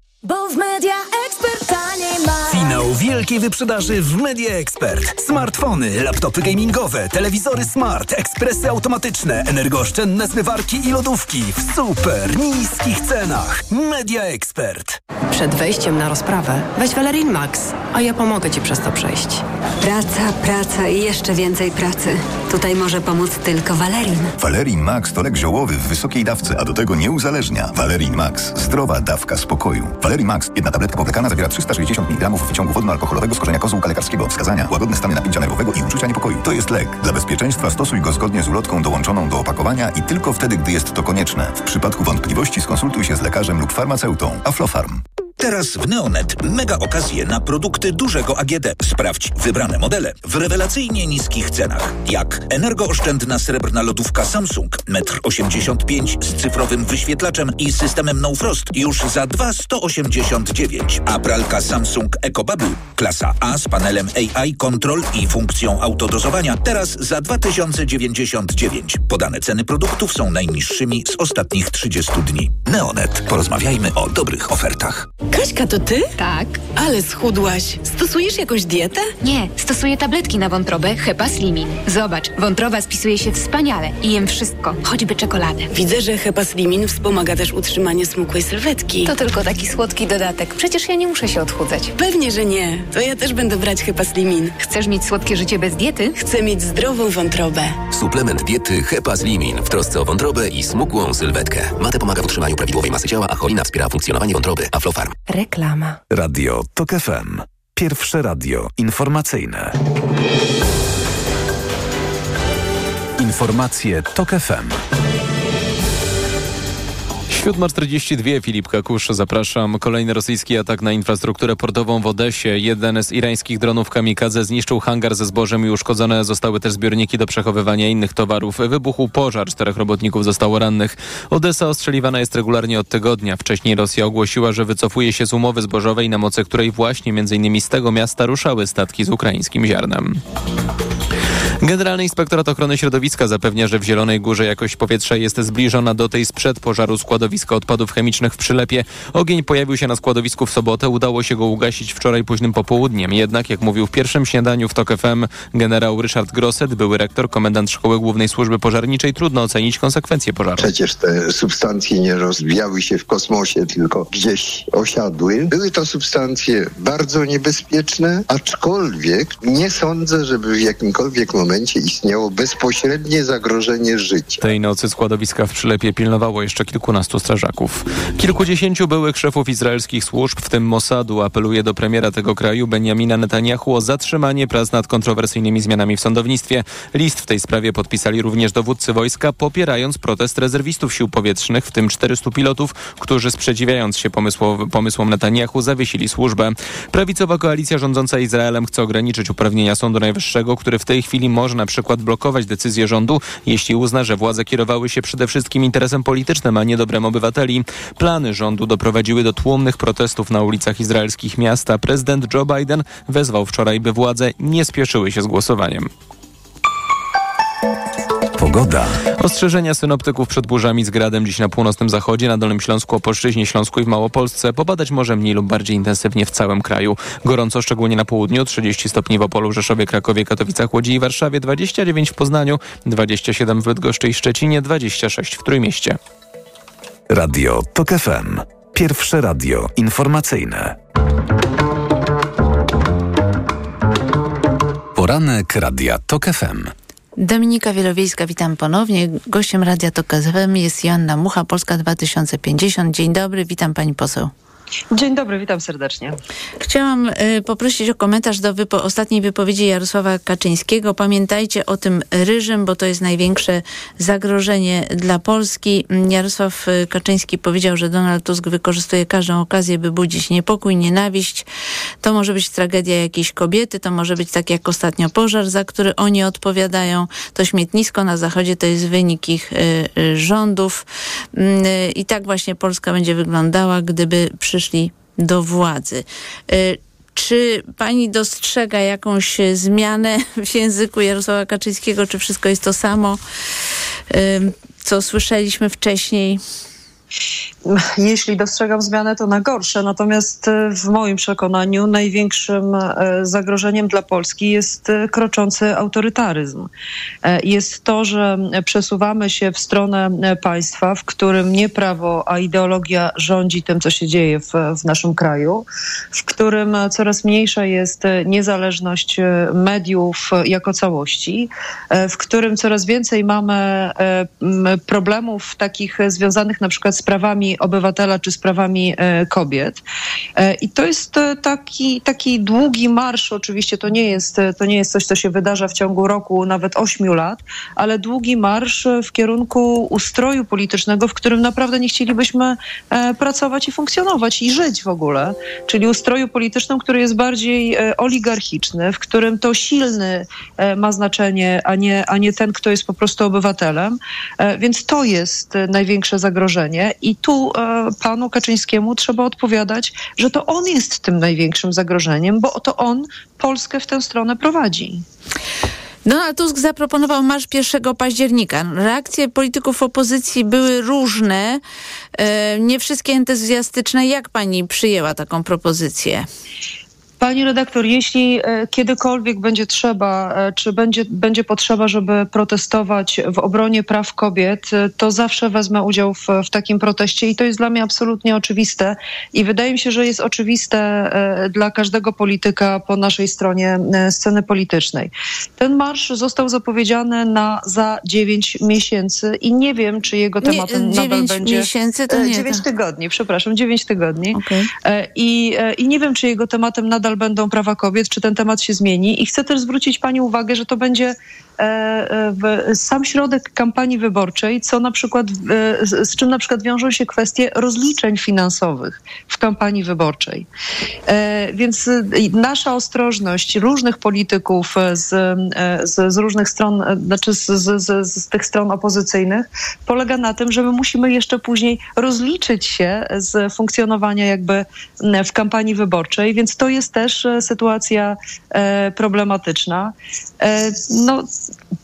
Bo w media ma. Finał wielkiej wyprzedaży w Media Expert. Smartfony, laptopy gamingowe, telewizory smart, ekspresy automatyczne, energooszczędne zmywarki i lodówki w super niskich cenach. Media Expert. Przed wejściem na rozprawę weź Valerin Max, a ja pomogę Ci przez to przejść. Praca, praca i jeszcze więcej pracy. Tutaj może pomóc tylko Valerin. Valerin Max to lek ziołowy w wysokiej dawce, a do tego nie uzależnia. Valerin Max. Zdrowa dawka spokoju. Valerin Max. Jedna tabletka powlekana zawiera 360 mg wyciągu wodno-alkoholowego z korzenia kozłka lekarskiego. Wskazania. Łagodne stany napięcia nerwowego i uczucia niepokoju. To jest lek. Dla bezpieczeństwa stosuj go zgodnie z ulotką dołączoną do opakowania i tylko wtedy, gdy jest to konieczne. W przypadku wątpliwości skonsultuj się z lekarzem lub farmaceutą. Aflofarm. Teraz w Neonet mega okazje na produkty dużego AGD. Sprawdź wybrane modele w rewelacyjnie niskich cenach. Jak energooszczędna srebrna lodówka Samsung 1,85 m z cyfrowym wyświetlaczem i systemem No Frost już za 2,189. A pralka Samsung EcoBubble, Klasa A z panelem AI Control i funkcją autodozowania teraz za 2099. Podane ceny produktów są najniższymi z ostatnich 30 dni. Neonet. Porozmawiajmy o dobrych ofertach. Kaśka, to ty? Tak. Ale schudłaś. Stosujesz jakąś dietę? Nie, stosuję tabletki na wątrobę Hepa Slimin. Zobacz, wątroba spisuje się wspaniale i jem wszystko, choćby czekoladę. Widzę, że Hepaslimin wspomaga też utrzymanie smukłej sylwetki. To tylko taki słodki dodatek. Przecież ja nie muszę się odchudzać. Pewnie, że nie. To ja też będę brać Hepaslimin. Chcesz mieć słodkie życie bez diety? Chcę mieć zdrową wątrobę. Suplement diety Hepaslimin w trosce o wątrobę i smukłą sylwetkę. Mate pomaga w utrzymaniu prawidłowej masy ciała, a cholina wspiera funkcjonowanie wątroby. Aflofarm. Reklama. Radio TOK FM. Pierwsze radio informacyjne. Informacje TOK FM. 7.42 Filip Kakusz, zapraszam. Kolejny rosyjski atak na infrastrukturę portową w Odesie. Jeden z irańskich dronów kamikadze zniszczył hangar ze zbożem i uszkodzone zostały też zbiorniki do przechowywania innych towarów. Wybuchł pożar, czterech robotników zostało rannych. Odesa ostrzeliwana jest regularnie od tygodnia. Wcześniej Rosja ogłosiła, że wycofuje się z umowy zbożowej, na mocy której właśnie m.in. z tego miasta ruszały statki z ukraińskim ziarnem. Generalny Inspektorat Ochrony Środowiska zapewnia, że w Zielonej Górze jakość powietrza jest zbliżona do tej sprzed pożaru składowiska odpadów chemicznych w Przylepie. Ogień pojawił się na składowisku w sobotę. Udało się go ugasić wczoraj późnym popołudniem. Jednak, jak mówił w pierwszym śniadaniu w TOK FM generał Ryszard Grosset, były rektor, komendant Szkoły Głównej Służby Pożarniczej, trudno ocenić konsekwencje pożaru. Przecież te substancje nie rozwijały się w kosmosie, tylko gdzieś osiadły. Były to substancje bardzo niebezpieczne, aczkolwiek nie sądzę, żeby w jakimkolwiek momencie istniało bezpośrednie zagrożenie życia. Tej nocy składowiska w Przylepie pilnowało jeszcze kilkunastu strażaków. Kilkudziesięciu byłych szefów izraelskich służb, w tym Mossadu, apeluje do premiera tego kraju Benjamina Netanyahu o zatrzymanie prac nad kontrowersyjnymi zmianami w sądownictwie. List w tej sprawie podpisali również dowódcy wojska, popierając protest rezerwistów sił powietrznych, w tym 400 pilotów, którzy sprzeciwiając się pomysłom Netanyahu zawiesili służbę. Prawicowa koalicja rządząca Izraelem chce ograniczyć uprawnienia Sądu Najwyższego, który w tej chwili może na przykład blokować decyzje rządu, jeśli uzna, że władze kierowały się przede wszystkim interesem politycznym, a nie dobrem obywateli. Plany rządu doprowadziły do tłumnych protestów na ulicach izraelskich miast, a prezydent Joe Biden wezwał wczoraj, by władze nie spieszyły się z głosowaniem. Pogoda. Ostrzeżenia synoptyków przed burzami z gradem dziś na północnym zachodzie, na Dolnym Śląsku, Opolszczyźnie, Śląsku i w Małopolsce. Popadać może mniej lub bardziej intensywnie w całym kraju. Gorąco szczególnie na południu, 30 stopni w Opolu, Rzeszowie, Krakowie, Katowicach, Łodzi i Warszawie, 29 w Poznaniu, 27 w Bydgoszczy i Szczecinie, 26 w Trójmieście. Radio TOK FM. Pierwsze radio informacyjne. Poranek Radia TOK FM. Dominika Wielowiejska, witam ponownie. Gościem Radia TOK FM jest Joanna Mucha, Polska 2050. Dzień dobry, witam pani poseł. Dzień dobry, witam serdecznie. Chciałam y, poprosić o komentarz do wypo ostatniej wypowiedzi Jarosława Kaczyńskiego. Pamiętajcie o tym ryżem, bo to jest największe zagrożenie dla Polski. Jarosław Kaczyński powiedział, że Donald Tusk wykorzystuje każdą okazję, by budzić niepokój, nienawiść. To może być tragedia jakiejś kobiety, to może być tak jak ostatnio pożar, za który oni odpowiadają. To śmietnisko na zachodzie to jest wynik ich y, y, rządów. Y, I tak właśnie Polska będzie wyglądała, gdyby przyszli do władzy. Czy pani dostrzega jakąś zmianę w języku Jarosława Kaczyńskiego? Czy wszystko jest to samo, co słyszeliśmy wcześniej? Jeśli dostrzegam zmianę, to na gorsze. Natomiast w moim przekonaniu największym zagrożeniem dla Polski jest kroczący autorytaryzm. Jest to, że przesuwamy się w stronę państwa, w którym nie prawo, a ideologia rządzi tym, co się dzieje w, w naszym kraju, w którym coraz mniejsza jest niezależność mediów jako całości, w którym coraz więcej mamy problemów takich związanych na przykład z prawami obywatela czy sprawami kobiet. I to jest taki, taki długi marsz, oczywiście to nie, jest, to nie jest coś, co się wydarza w ciągu roku, nawet ośmiu lat, ale długi marsz w kierunku ustroju politycznego, w którym naprawdę nie chcielibyśmy pracować i funkcjonować i żyć w ogóle. Czyli ustroju politycznym, który jest bardziej oligarchiczny, w którym to silny ma znaczenie, a nie, a nie ten, kto jest po prostu obywatelem. Więc to jest największe zagrożenie I tu panu Kaczyńskiemu trzeba odpowiadać, że to on jest tym największym zagrożeniem, bo to on Polskę w tę stronę prowadzi. Donald Tusk zaproponował marsz 1 października. Reakcje polityków opozycji były różne, nie wszystkie entuzjastyczne. Jak pani przyjęła taką propozycję? Pani redaktor, jeśli e, kiedykolwiek będzie trzeba, e, czy będzie, będzie potrzeba, żeby protestować w obronie praw kobiet, e, to zawsze wezmę udział w, w takim proteście i to jest dla mnie absolutnie oczywiste. I wydaje mi się, że jest oczywiste dla każdego polityka po naszej stronie sceny politycznej. Ten marsz został zapowiedziany na za dziewięć miesięcy i nie wiem, czy jego tematem nie, nadal będzie. miesięcy to nie. Dziewięć tygodni, przepraszam, dziewięć tygodni. Okay. I, I nie wiem, czy jego tematem nadal nadal będą prawa kobiet, czy ten temat się zmieni. I chcę też zwrócić Pani uwagę, że to będzie e, e, sam środek kampanii wyborczej, co na przykład, e, z czym na przykład wiążą się kwestie rozliczeń finansowych w kampanii wyborczej. Więc nasza ostrożność różnych polityków z, z, z różnych stron, znaczy z, z, z tych stron opozycyjnych, polega na tym, że my musimy jeszcze później rozliczyć się z funkcjonowania jakby w kampanii wyborczej, więc to jest też e, sytuacja e, problematyczna. E, no,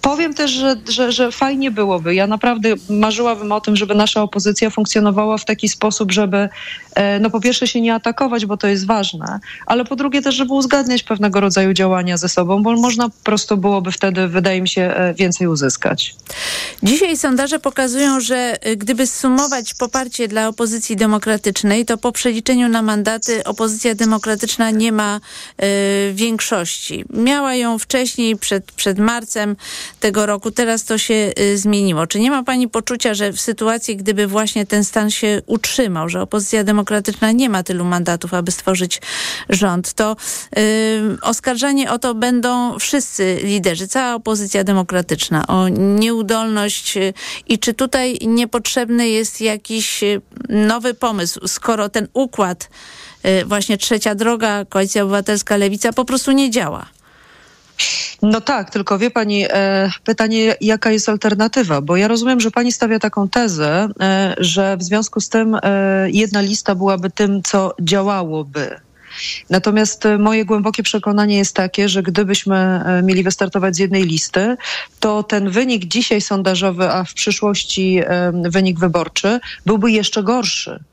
powiem też, że, że, że fajnie byłoby. Ja naprawdę marzyłabym o tym, żeby nasza opozycja funkcjonowała w taki sposób, żeby no po pierwsze się nie atakować, bo to jest ważne, ale po drugie też, żeby uzgadniać pewnego rodzaju działania ze sobą, bo można po prostu byłoby wtedy, wydaje mi się, więcej uzyskać. Dzisiaj sondaże pokazują, że gdyby sumować poparcie dla opozycji demokratycznej, to po przeliczeniu na mandaty opozycja demokratyczna nie ma y, większości. Miała ją wcześniej, przed, przed marcem tego roku, teraz to się y, zmieniło. Czy nie ma pani poczucia, że w sytuacji, gdyby właśnie ten stan się utrzymał, że opozycja demokratyczna nie ma tylu mandatów, aby stworzyć rząd, to y, oskarżani o to będą wszyscy liderzy, cała opozycja demokratyczna, o nieudolność y, i czy tutaj niepotrzebny jest jakiś y, nowy pomysł, skoro ten układ Y, właśnie trzecia droga, Koalicja Obywatelska, Lewica po prostu nie działa. No tak, tylko wie pani, e, pytanie, jaka jest alternatywa? Bo ja rozumiem, że pani stawia taką tezę, e, że w związku z tym e, jedna lista byłaby tym, co działałoby. Natomiast moje głębokie przekonanie jest takie, że gdybyśmy mieli wystartować z jednej listy, to ten wynik dzisiaj sondażowy, a w przyszłości wynik wyborczy byłby jeszcze gorszy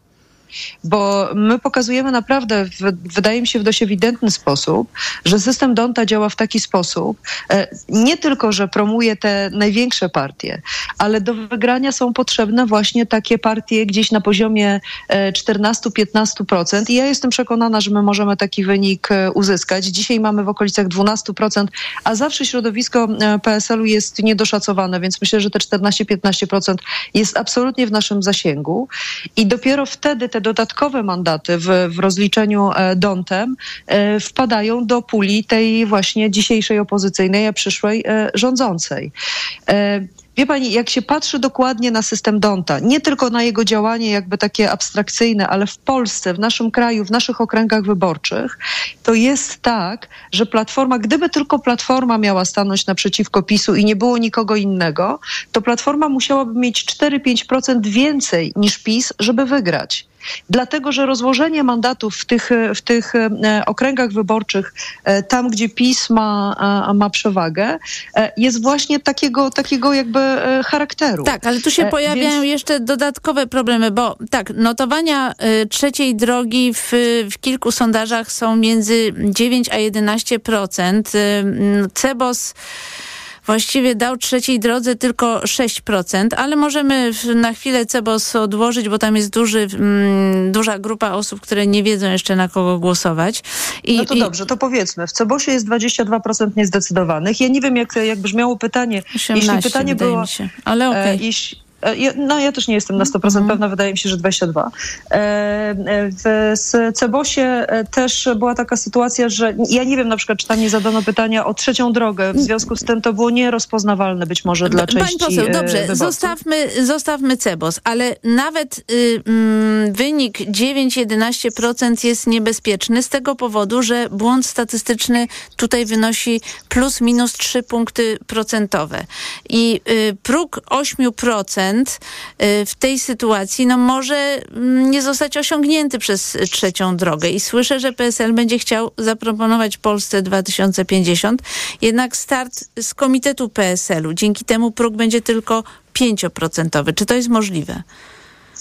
bo my pokazujemy naprawdę, w, wydaje mi się, w dość ewidentny sposób, że system Donta działa w taki sposób, e, nie tylko, że promuje te największe partie, ale do wygrania są potrzebne właśnie takie partie gdzieś na poziomie 14-15%. E, I ja jestem przekonana, że my możemy taki wynik e, uzyskać. Dzisiaj mamy w okolicach 12%, a zawsze środowisko PSL-u jest niedoszacowane, więc myślę, że te 14-15% jest absolutnie w naszym zasięgu. I dopiero wtedy te dodatkowe mandaty w, w rozliczeniu e, Dontem e, wpadają do puli tej właśnie dzisiejszej opozycyjnej, a przyszłej e, rządzącej. Wie pani, jak się patrzy dokładnie na system Donta, nie tylko na jego działanie jakby takie abstrakcyjne, ale w Polsce, w naszym kraju, w naszych okręgach wyborczych, to jest tak, że Platforma, gdyby tylko Platforma miała stanąć naprzeciwko PiSu i nie było nikogo innego, to Platforma musiałaby mieć 4-5% więcej niż PiS, żeby wygrać dlatego że rozłożenie mandatów w tych, w tych e, okręgach wyborczych, e, tam gdzie PiS ma, ma przewagę, e, jest właśnie takiego, takiego jakby charakteru. Tak, ale tu się pojawiają Więc... jeszcze dodatkowe problemy, bo tak, notowania trzeciej drogi w, w kilku sondażach są między 9 a 11%. Cebos właściwie dał trzeciej drodze tylko 6%, ale możemy na chwilę Cebos odłożyć, bo tam jest duży, mm, duża grupa osób, które nie wiedzą jeszcze na kogo głosować. I, no to i... dobrze, to powiedzmy. W Cebosie jest 22% niezdecydowanych. Ja nie wiem, jak, jak brzmiało pytanie. 18, jeśli pytanie było, się. Ale okej. Okay. E, E, no ja też nie jestem na 100% mm. pewna, wydaje mi się, że 22. E, e, w Cebosie też była taka sytuacja, że ja nie wiem na przykład, czy tam nie zadano pytania o trzecią drogę, w związku z tym to było nierozpoznawalne być może dla części Pani poseł, dobrze, zostawmy, zostawmy Cebos, ale nawet y, mm, wynik 9-11% jest niebezpieczny z tego powodu, że błąd statystyczny tutaj wynosi plus minus 3 punkty procentowe i y, próg 8% y, w tej sytuacji no, może mm, nie zostać osiągnięty przez trzecią drogę. I słyszę, że PSL będzie chciał zaproponować Polsce 2050, jednak start z komitetu PSL-u. Dzięki temu próg będzie tylko 5%. Czy to jest możliwe?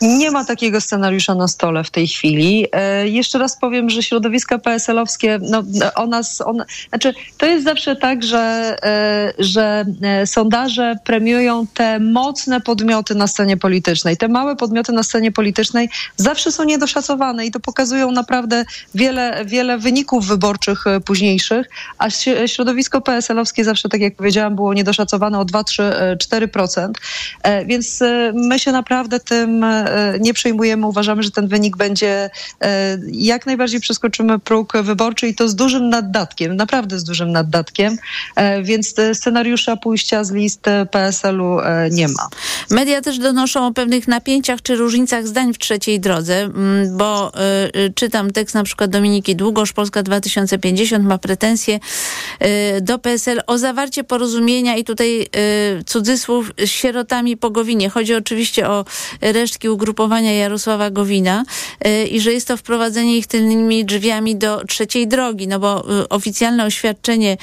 Nie ma takiego scenariusza na stole w tej chwili. E, jeszcze raz powiem, że środowiska PSL-owskie, no, o nas, on, znaczy, to jest zawsze tak, że, e, że e, sondaże premiują te mocne podmioty na scenie politycznej. Te małe podmioty na scenie politycznej zawsze są niedoszacowane i to pokazują naprawdę wiele, wiele wyników wyborczych późniejszych, a środowisko PSL-owskie zawsze, tak jak powiedziałam, było niedoszacowane o 2, 3, 4%. E, więc my się naprawdę tym nie przejmujemy. Uważamy, że ten wynik będzie e, jak najbardziej przeskoczymy próg wyborczy i to z dużym naddatkiem, naprawdę z dużym naddatkiem, e, więc scenariusza pójścia z list PSL-u nie ma. Media też donoszą o pewnych napięciach czy różnicach zdań w trzeciej drodze, mm, bo czytam tekst na przykład Dominiki Długosz, Polska 2050 ma pretensje do PSL o zawarcie porozumienia i tutaj cudzysłów z sierotami po Gowinie. Chodzi oczywiście o resztki ugrupowania Jarosława Gowina y, i że jest to wprowadzenie ich tylnymi drzwiami do trzeciej drogi, no bo y, oficjalne oświadczenie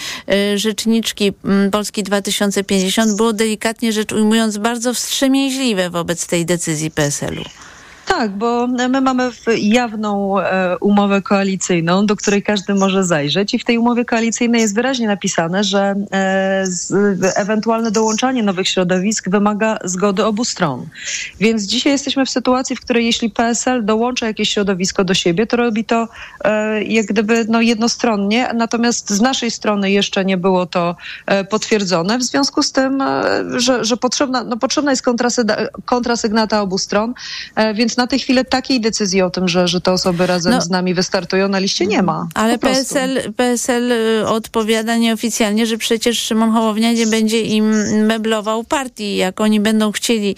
y, rzeczniczki mm, Polski 2050 było delikatnie rzecz ujmując bardzo wstrzemięźliwe wobec tej decyzji PSL-u. Tak, bo my mamy jawną e, umowę koalicyjną, do której każdy może zajrzeć i w tej umowie koalicyjnej jest wyraźnie napisane, że e, ewentualne dołączanie nowych środowisk wymaga zgody obu stron. Więc dzisiaj jesteśmy w sytuacji, w której jeśli PSL dołącza jakieś środowisko do siebie, to robi to e, jak gdyby no, jednostronnie, natomiast z naszej strony jeszcze nie było to potwierdzone, w związku z tym, że, że potrzebna, no, potrzebna jest kontrasygnata obu stron, więc na tę chwilę takiej decyzji o tym, że, że te osoby razem no, z nami wystartują na liście nie ma. Ale PSL, PSL y, odpowiada nieoficjalnie, że przecież Szymon Hołownia nie będzie im meblował partii. Jak oni będą chcieli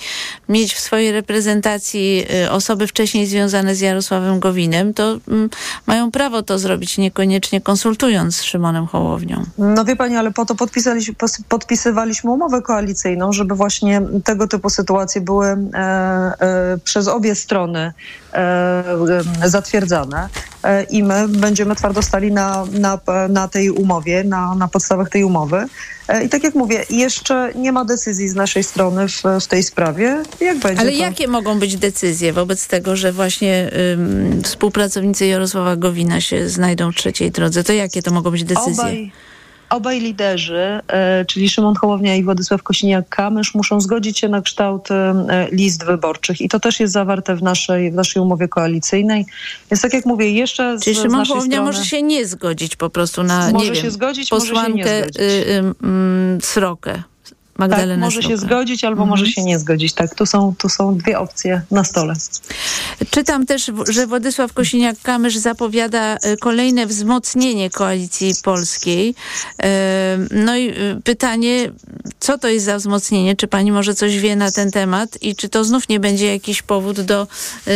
mieć w swojej reprezentacji y, osoby wcześniej związane z Jarosławem Gowinem, to mm, mają prawo to zrobić, niekoniecznie konsultując z Szymonem Hołownią. No wie pani, ale po to podpisaliśmy, podpisywaliśmy umowę koalicyjną, żeby właśnie tego typu sytuacje były e, e, przez obie strony strony e, zatwierdzane e, i my będziemy twardo stali na, na, na tej umowie, na, na podstawach tej umowy. E, I tak jak mówię, jeszcze nie ma decyzji z naszej strony w, w tej sprawie. Jak będzie Ale to... jakie mogą być decyzje wobec tego, że właśnie ym, współpracownicy Jarosława Gowina się znajdą w trzeciej drodze? To jakie to mogą być decyzje? Obaj obaj liderzy, e, czyli Szymon Hołownia i Władysław Kosiniak-Kamysz, muszą zgodzić się na kształt e, list wyborczych. I to też jest zawarte w naszej, w naszej umowie koalicyjnej. Więc tak jak mówię, jeszcze z, Czyli Szymon Hołownia strony... może się nie zgodzić po prostu na, może nie wiem, zgodzić, posłankę może się nie zgodzić. Y, y, y, Srokę. Magdalena tak, może się zgodzić albo mhm. może się nie zgodzić. Tak, tu są, tu są dwie opcje na stole. Czytam też, że Władysław Kosiniak-Kamysz zapowiada e, kolejne wzmocnienie koalicji polskiej. E, no i e, pytanie, co to jest za wzmocnienie? Czy pani może coś wie na ten temat i czy to znów nie będzie jakiś powód do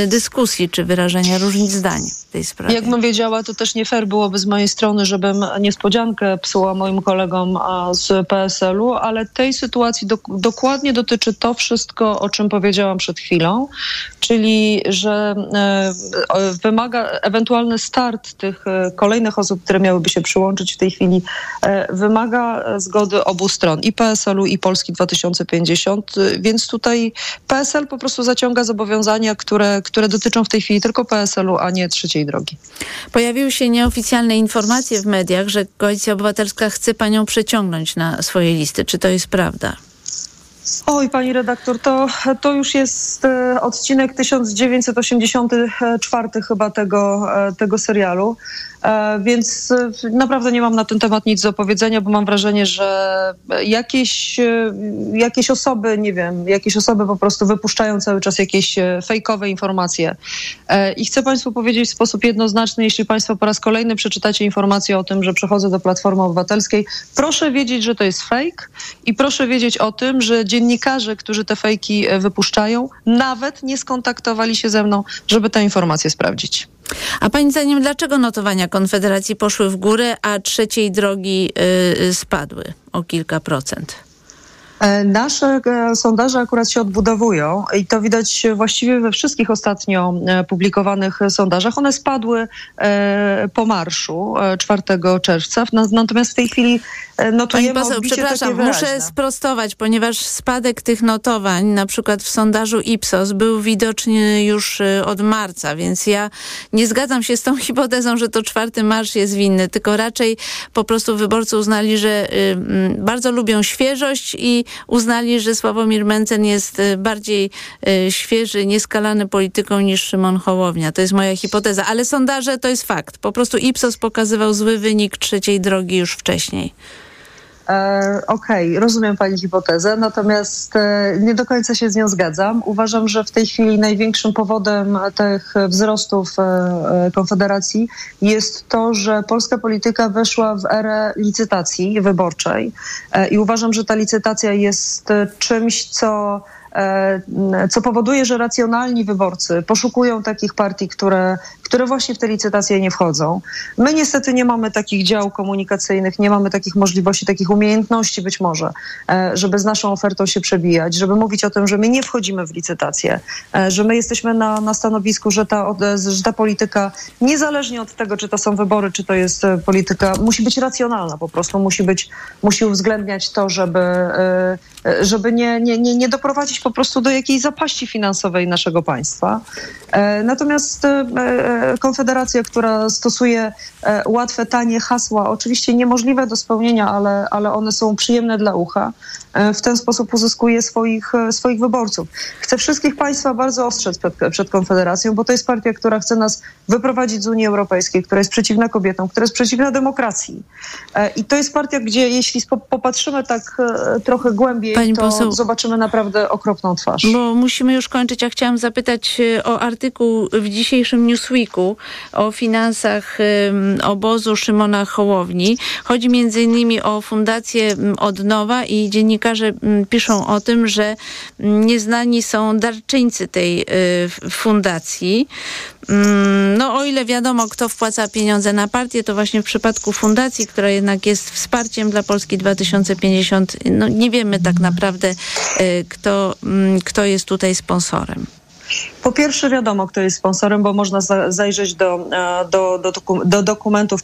dyskusji czy wyrażenia różnic zdań w tej sprawie? Jakbym wiedziała, to też nie fair byłoby z mojej strony, żebym niespodziankę psuła moim kolegom z PSL-u, ale tej sytuacji sytuacji do, dokładnie dotyczy to wszystko, o czym powiedziałam przed chwilą, czyli że e, wymaga ewentualny start tych e, kolejnych osób, które miałyby się przyłączyć w tej chwili, e, wymaga zgody obu stron, i PSL-u, i Polski 2050, więc tutaj PSL po prostu zaciąga zobowiązania, które, które dotyczą w tej chwili tylko PSL-u, a nie trzeciej drogi. Pojawiły się nieoficjalne informacje w mediach, że Koalicja Obywatelska chce panią przeciągnąć na swoje listy. Czy to jest prawda? правда. Oj, pani redaktor, to, to już jest e, odcinek 1984 chyba tego, e, tego serialu. E, więc naprawdę nie mam na ten temat nic do powiedzenia, bo mam wrażenie, że jakieś, jakieś osoby, nie wiem, jakieś osoby po prostu wypuszczają cały czas jakieś fejkowe informacje. I chcę Państwu powiedzieć w sposób jednoznaczny, jeśli Państwo po raz kolejny przeczytacie informację o tym, że przechodzę do Platformy Obywatelskiej, proszę wiedzieć, że to jest fake i proszę wiedzieć o tym, że dziennikarze, którzy te fejki wypuszczają, nawet nie skontaktowali się ze mną, żeby tę informację sprawdzić. A Pani zdaniem, dlaczego notowania Konfederacji poszły w górę, a trzeciej drogi yy, spadły o kilka procent? E, nasze e, sondaże akurat się odbudowują i to widać właściwie we wszystkich ostatnio e, publikowanych sondażach. One spadły po marszu 4 czerwca, natomiast w tej chwili notujemy Pani poseł, przepraszam, muszę sprostować, ponieważ spadek tych notowań, na przykład w sondażu Ipsos, był widoczny już od marca, więc ja nie zgadzam się z tą hipotezą, że to 4 marsz jest winny, tylko raczej po prostu wyborcy uznali, że bardzo lubią świeżość i uznali, że Sławomir Mencen jest y, bardziej y, świeży, nieskalany polityką niż Szymon Hołownia. To jest moja hipoteza, ale sondaże to jest fakt. Po prostu Ipsos pokazywał zły wynik trzeciej drogi już wcześniej. E, Okej, okay, rozumiem Pani hipotezę, natomiast e, nie do końca się z nią zgadzam. Uważam, że w tej chwili największym powodem tych wzrostów e, Konfederacji jest to, że polska polityka weszła w erę licytacji wyborczej i uważam, że ta licytacja jest czymś, co co powoduje, że racjonalni wyborcy poszukują takich partii, które, które właśnie w te licytacje nie wchodzą. My niestety nie mamy takich dział komunikacyjnych, nie mamy takich możliwości, takich umiejętności być może, e, żeby z naszą ofertą się przebijać, żeby mówić o tym, że my nie wchodzimy w licytacje, e, że my jesteśmy na, na stanowisku, że ta, że ta polityka, niezależnie od tego, czy to są wybory, czy to jest polityka, musi być racjonalna po prostu, musi być, musi uwzględniać to, żeby, żeby nie, nie, nie, nie doprowadzić po prostu do jakiejś zapaści finansowej naszego państwa. E, natomiast e, e, Konfederacja, która stosuje łatwe, tanie hasła, oczywiście niemożliwe do spełnienia, ale, ale one są przyjemne dla ucha, w ten sposób uzyskuje swoich, swoich wyborców. Chcę wszystkich Państwa bardzo ostrzec przed, przed Konfederacją, bo to jest partia, która chce nas wyprowadzić z Unii Europejskiej, która jest przeciwna kobietom, która jest przeciwna demokracji. I to jest partia, gdzie jeśli popatrzymy tak trochę głębiej, Pani to poseł... zobaczymy naprawdę okropną twarz. Bo musimy już kończyć, a chciałam zapytać e, o artykuł w dzisiejszym O finansach obozu Szymona Hołowni. Chodzi między innymi o Fundację Odnowa i dziennikarze piszą o tym, że nieznani są darczyńcy tej e, fundacji. No o ile wiadomo, kto wpłaca pieniądze na partię, to właśnie w przypadku fundacji, która jednak jest wsparciem dla Polski 2050, no nie wiemy tak naprawdę, e, kto, kto jest tutaj sponsorem. Po pierwsze wiadomo, kto jest sponsorem, bo można zajrzeć do, e, do, do, do dokumentów,